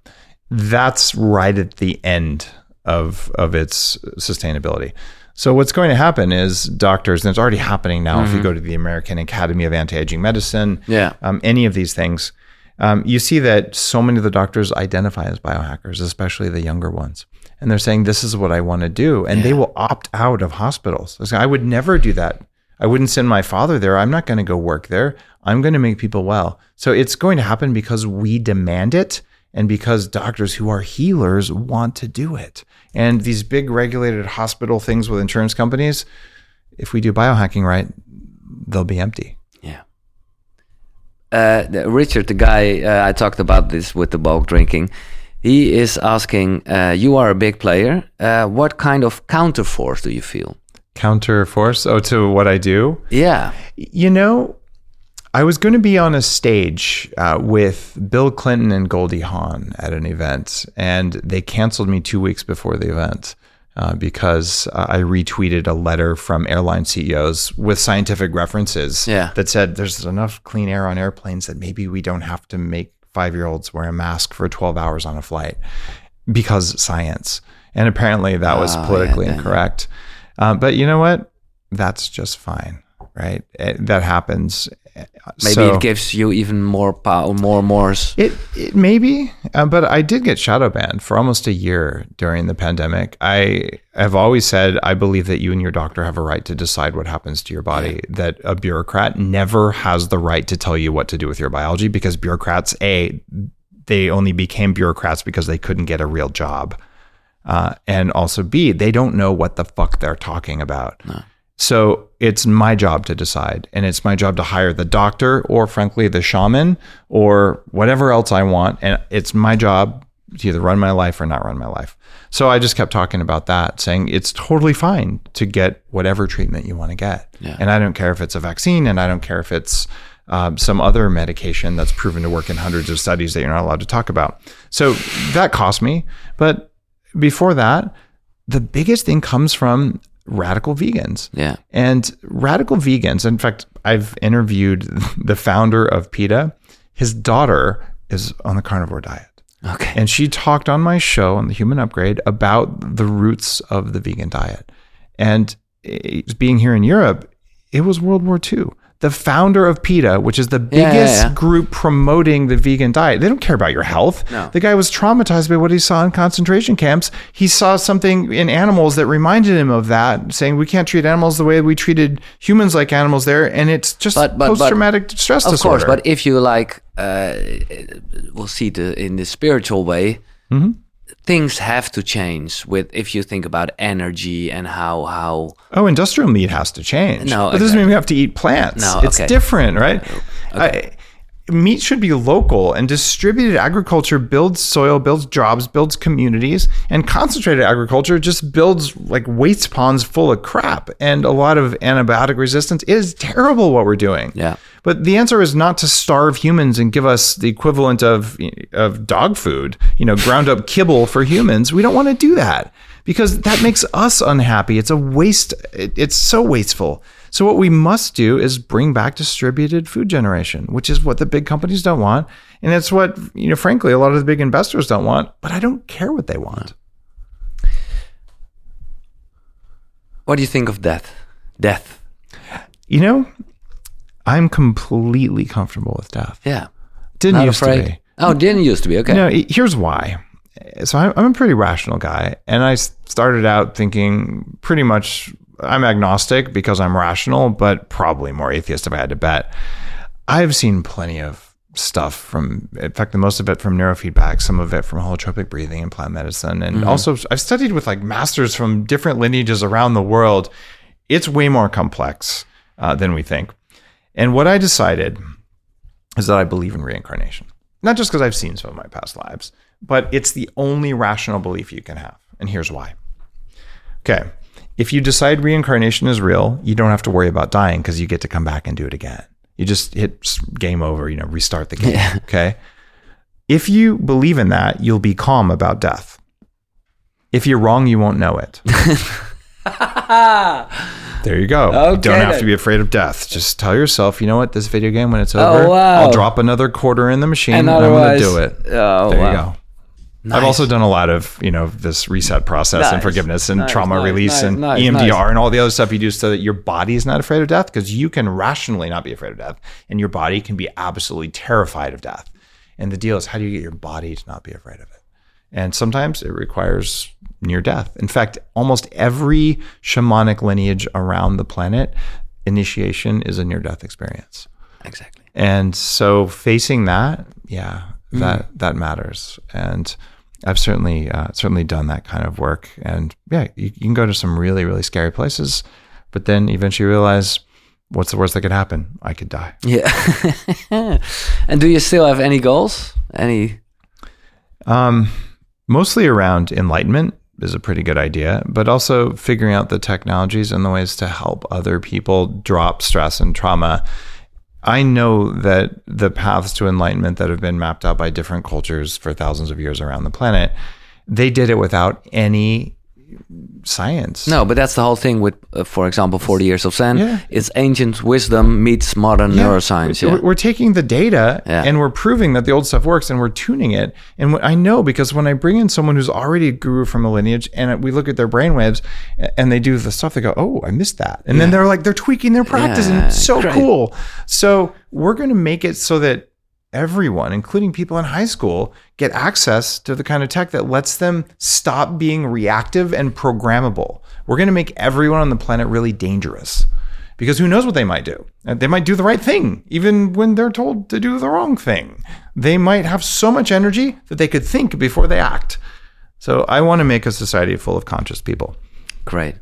That's right at the end of, of its sustainability. So what's going to happen is doctors, and it's already happening now. If you go to the American Academy of Anti-Aging Medicine, Yeah. um, any of these things, um, you see that so many of the doctors identify as biohackers, especially the younger ones, and they're saying this is what I want to do, and they will opt out of hospitals. I would never do that. I wouldn't send my father there. I'm not going to go work there. I'm going to make people well. So it's going to happen because we demand it and because doctors who are healers want to do it. And these big regulated hospital things with insurance companies, if we do biohacking right, they'll be empty. Uh, Richard, the guy uh, I talked about this with the bulk drinking, he is asking, uh, you are a big player. Uh, what kind of counterforce do you feel? Counterforce? oh, to what I do. Yeah. You know, I was going to be on a stage uh, with Bill Clinton and Goldie Hawn at an event, and they canceled me two weeks before the event uh, because uh, I retweeted a letter from airline CEOs with scientific references Yeah. that said there's enough clean air on airplanes that maybe we don't have to make five year olds wear a mask for 12 hours on a flight because science. And apparently that was Oh, politically then- incorrect. Uh, but you know what? That's just fine, right? Eh, that happens. Maybe So- it gives you even more power, more, more. s- it, it maybe, uh, but I did get shadow banned for almost a year during the pandemic. I have always said I believe that you and your doctor have a right to decide what happens to your body. That a bureaucrat never has the right to tell you what to do with your biology because bureaucrats, a, they only became bureaucrats because they couldn't get a real job, uh, and also b, they don't know what the fuck they're talking about. So it's my job to decide, and it's my job to hire the doctor or, frankly, the shaman or whatever else I want. And it's my job to either run my life or not run my life. So I just kept talking about that, saying it's totally fine to get whatever treatment you want to get. Yeah. And I don't care if it's a vaccine, and I don't care if it's um, some other medication that's proven to work in hundreds of studies that you're not allowed to talk about. So that cost me. But before that, the biggest thing comes from radical vegans. Yeah. And radical vegans, in fact, I've interviewed the founder of PETA. His daughter is on the carnivore diet. Okay. And she talked on my show on the Human Upgrade about the roots of the vegan diet. And it, being here in Europe, it was World War II. The founder of PETA, which is the Yeah, yeah, biggest yeah. group promoting the vegan diet, they don't care about your health. No. The guy was traumatized by what he saw in concentration camps. He saw something in animals that reminded him of that, saying we can't treat animals the way we treated humans like animals there, and it's just But- but- but- post-traumatic stress of disorder. course, but if you like, uh, we'll see it in the spiritual way. Mm-hmm. Things have to change with if you think about energy and how how Oh, industrial meat has to change. No, but doesn't mean we have to eat plants. No, it's okay. different, right? I, meat should be local, and distributed agriculture builds soil, builds jobs, builds communities, and concentrated agriculture just builds like waste ponds full of crap and a lot of antibiotic resistance. It is terrible what we're doing. Yeah. But the answer is not to starve humans and give us the equivalent of of dog food, you know, ground up kibble for humans. We don't want to do that because that makes us unhappy. It's a waste. It, it's so wasteful. So what we must do is bring back distributed food generation, which is what the big companies don't want, and it's what you know. Frankly, a lot of the big investors don't want. But I don't care what they want. what do you think of death? Death. You know, I'm completely comfortable with death. Yeah. Didn't Not used afraid. to be. Oh, didn't used to be. Okay. No, here's why. So I'm, I'm a pretty rational guy, and I started out thinking pretty much I'm agnostic because I'm rational, but probably more atheist if I had to bet. I've seen plenty of stuff from, in fact, the most of it from neurofeedback, some of it from holotropic breathing and plant medicine, and also I've studied with like masters from different lineages around the world. It's way more complex uh, than we think. And what I decided is that I believe in reincarnation. Not just because I've seen some of my past lives, but it's the only rational belief you can have. And here's why. Okay. If you decide reincarnation is real, you don't have to worry about dying because you get to come back and do it again. You just hit game over, you know, restart the game. Yeah. Okay. If you believe in that, you'll be calm about death. If you're wrong, you won't know it. there you go. you don't have then. to be afraid of death. Just tell yourself, you know what, this video game, when it's oh, over, Oh, wow. I'll drop another quarter in the machine And and, I'm going to do it. Oh, there wow. you go. I've also done a lot of, you know, this reset process and forgiveness and Nice, trauma nice, release nice, and nice, EMDR nice. and all the other stuff you do so that your body is not afraid of death because you can rationally not be afraid of death and your body can be absolutely terrified of death. And the deal is how do you get your body to not be afraid of it? And sometimes it requires near death. In fact, almost every shamanic lineage around the planet, initiation is a near death experience. Exactly. And so facing that, yeah, that that matters. And I've certainly uh, certainly done that kind of work. And yeah, you, you can go to some really really scary places, but then eventually realize what's the worst that could happen? I could die. Yeah. and do you still have any goals? Any? Um, mostly around enlightenment is a pretty good idea, but also figuring out the technologies and the ways to help other people drop stress and trauma. I know that the paths to enlightenment that have been mapped out by different cultures for thousands of years around the planet, they did it without any science. No, but that's the whole thing with, uh, for example, 40 years of Zen. Yeah. It's ancient wisdom meets modern Yeah. neuroscience. We're, Yeah. we're taking the data and we're proving that the old stuff works and we're tuning it. And I know because when I bring in someone who's already a guru from a lineage and we look at their brainwaves and they do the stuff, they go, "Oh, I missed that," and then they're like, they're tweaking their practice, and it's so great. cool. So we're going to make it so that everyone, including people in high school, get access to the kind of tech that lets them stop being reactive and programmable. We're going to make everyone on the planet really dangerous because who knows what they might do? Uh, They might do the right thing, even when they're told to do the wrong thing. They might have so much energy that they could think before they act. So I want to make a society full of conscious people. Great.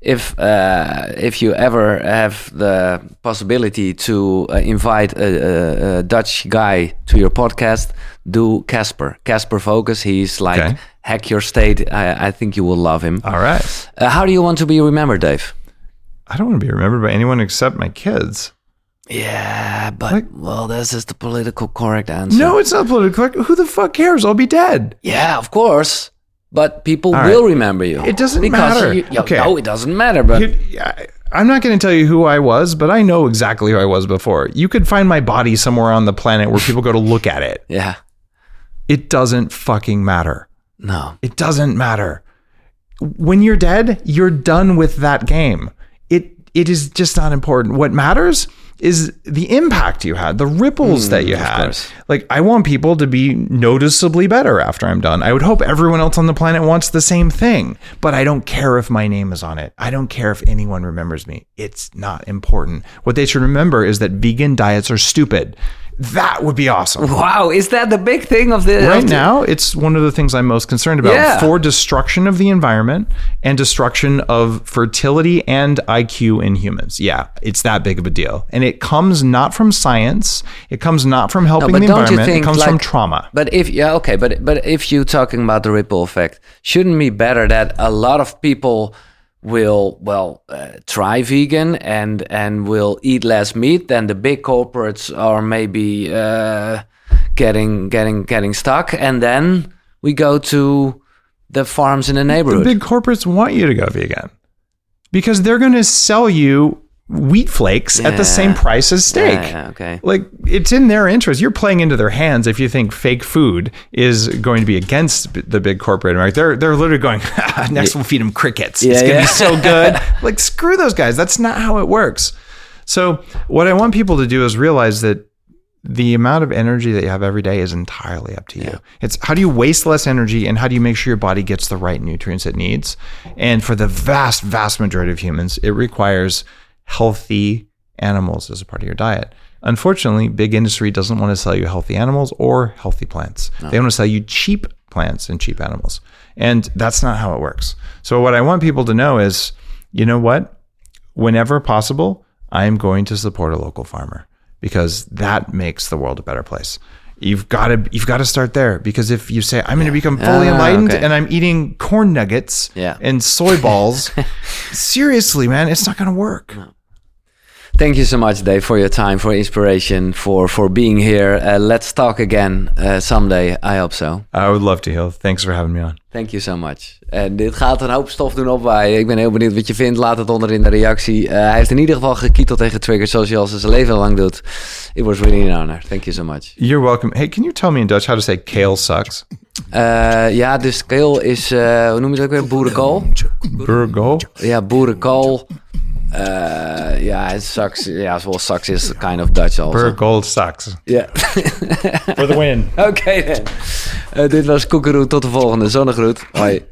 If uh, if you ever have the possibility to uh, invite a, a, a Dutch guy to your podcast, do Casper. Casper Focus. He's like Okay. hack your state. I, I think you will love him. All right. Uh, how do you want to be remembered, Dave? I don't want to be remembered by anyone except my kids. Yeah, but Like- well, this is the political correct answer. No, it's not political. correct. Who the fuck cares? I'll be dead. Yeah, of course. But people will remember you. It doesn't matter. You, you- Okay. No, it doesn't matter. But You- I- I'm not going to tell you who I was, but I know exactly who I was before. You could find my body somewhere on the planet where people go to look at it. yeah, It doesn't fucking matter. no. It doesn't matter. When you're dead, you're done with that game. It it is just not important. What matters is the impact you had, the ripples that mm, you had. course. Like I want people to be noticeably better after I'm done. I would hope everyone else on the planet wants the same thing, but I don't care if my name is on it. I don't care if anyone remembers me. It's not important. What they should remember is that vegan diets are stupid. That would be awesome. Wow, is that the big thing of the Right now, it's one of the things I'm most concerned about Yeah. for destruction of the environment and destruction of fertility and IQ in humans. Yeah, it's that big of a deal. And it comes not from science, it comes not from helping but the environment, think, it comes from trauma. But if yeah, okay, but but if you're talking about the ripple effect, shouldn't it be better that a lot of people will well uh, try vegan and and will eat less meat than the big corporates are maybe uh, getting getting getting stuck, and then we go to the farms in the neighborhood. The big corporates want you to go vegan because they're going to sell you wheat flakes at the same price as steak. Yeah, yeah, okay. Like it's in their interest. You're playing into their hands if you think fake food is going to be against the big corporate America. They're they're literally going. Ah, next, we'll feed them crickets. it's gonna yeah. be so good. like screw those guys. That's not how it works. So what I want people to do is realize that the amount of energy that you have every day is entirely up to you. It's how do you waste less energy and how do you make sure your body gets the right nutrients it needs? And for the vast, vast majority of humans, it requires healthy animals as a part of your diet. Unfortunately, big industry doesn't want to sell you healthy animals or healthy plants. They want to sell you cheap plants and cheap animals. And that's not how it works. So what I want people to know is, you know what? whenever possible, I am going to support a local farmer because that makes the world a better place. You've got to you've got to start there because if you say I'm going to become fully Ah, enlightened okay. and I'm eating corn nuggets Yeah. and soy balls, seriously, man, it's not going to work. Thank you so much, Dave, for your time, for inspiration, for for being here. Uh, let's talk again uh, someday. I hope so. I would love to heal. Thanks for having me on. Thank you so much. En dit gaat een hoop stof doen opwaaien. Ik ben heel benieuwd wat je vindt. Laat het onder in de reactie. Eh, hij heeft in ieder geval gekieteld tegen triggers zoals hij al zijn leven lang doet. It was really an honor. Thank you so much. You're welcome. Hey, can you tell me in Dutch how to say kale sucks? Eh, ja, dus kale is, eh, hoe noem je het ook weer? Boerenkool? Burgo? Ja, boerenkool. Eh, ja, yeah, Ja, Yeah, well, sucks. is kind of Dutch also. Per gold Sachs. Yeah. For the win. Oké okay, dit was Koekeroe. Tot de volgende. Zonnegroet. Hoi.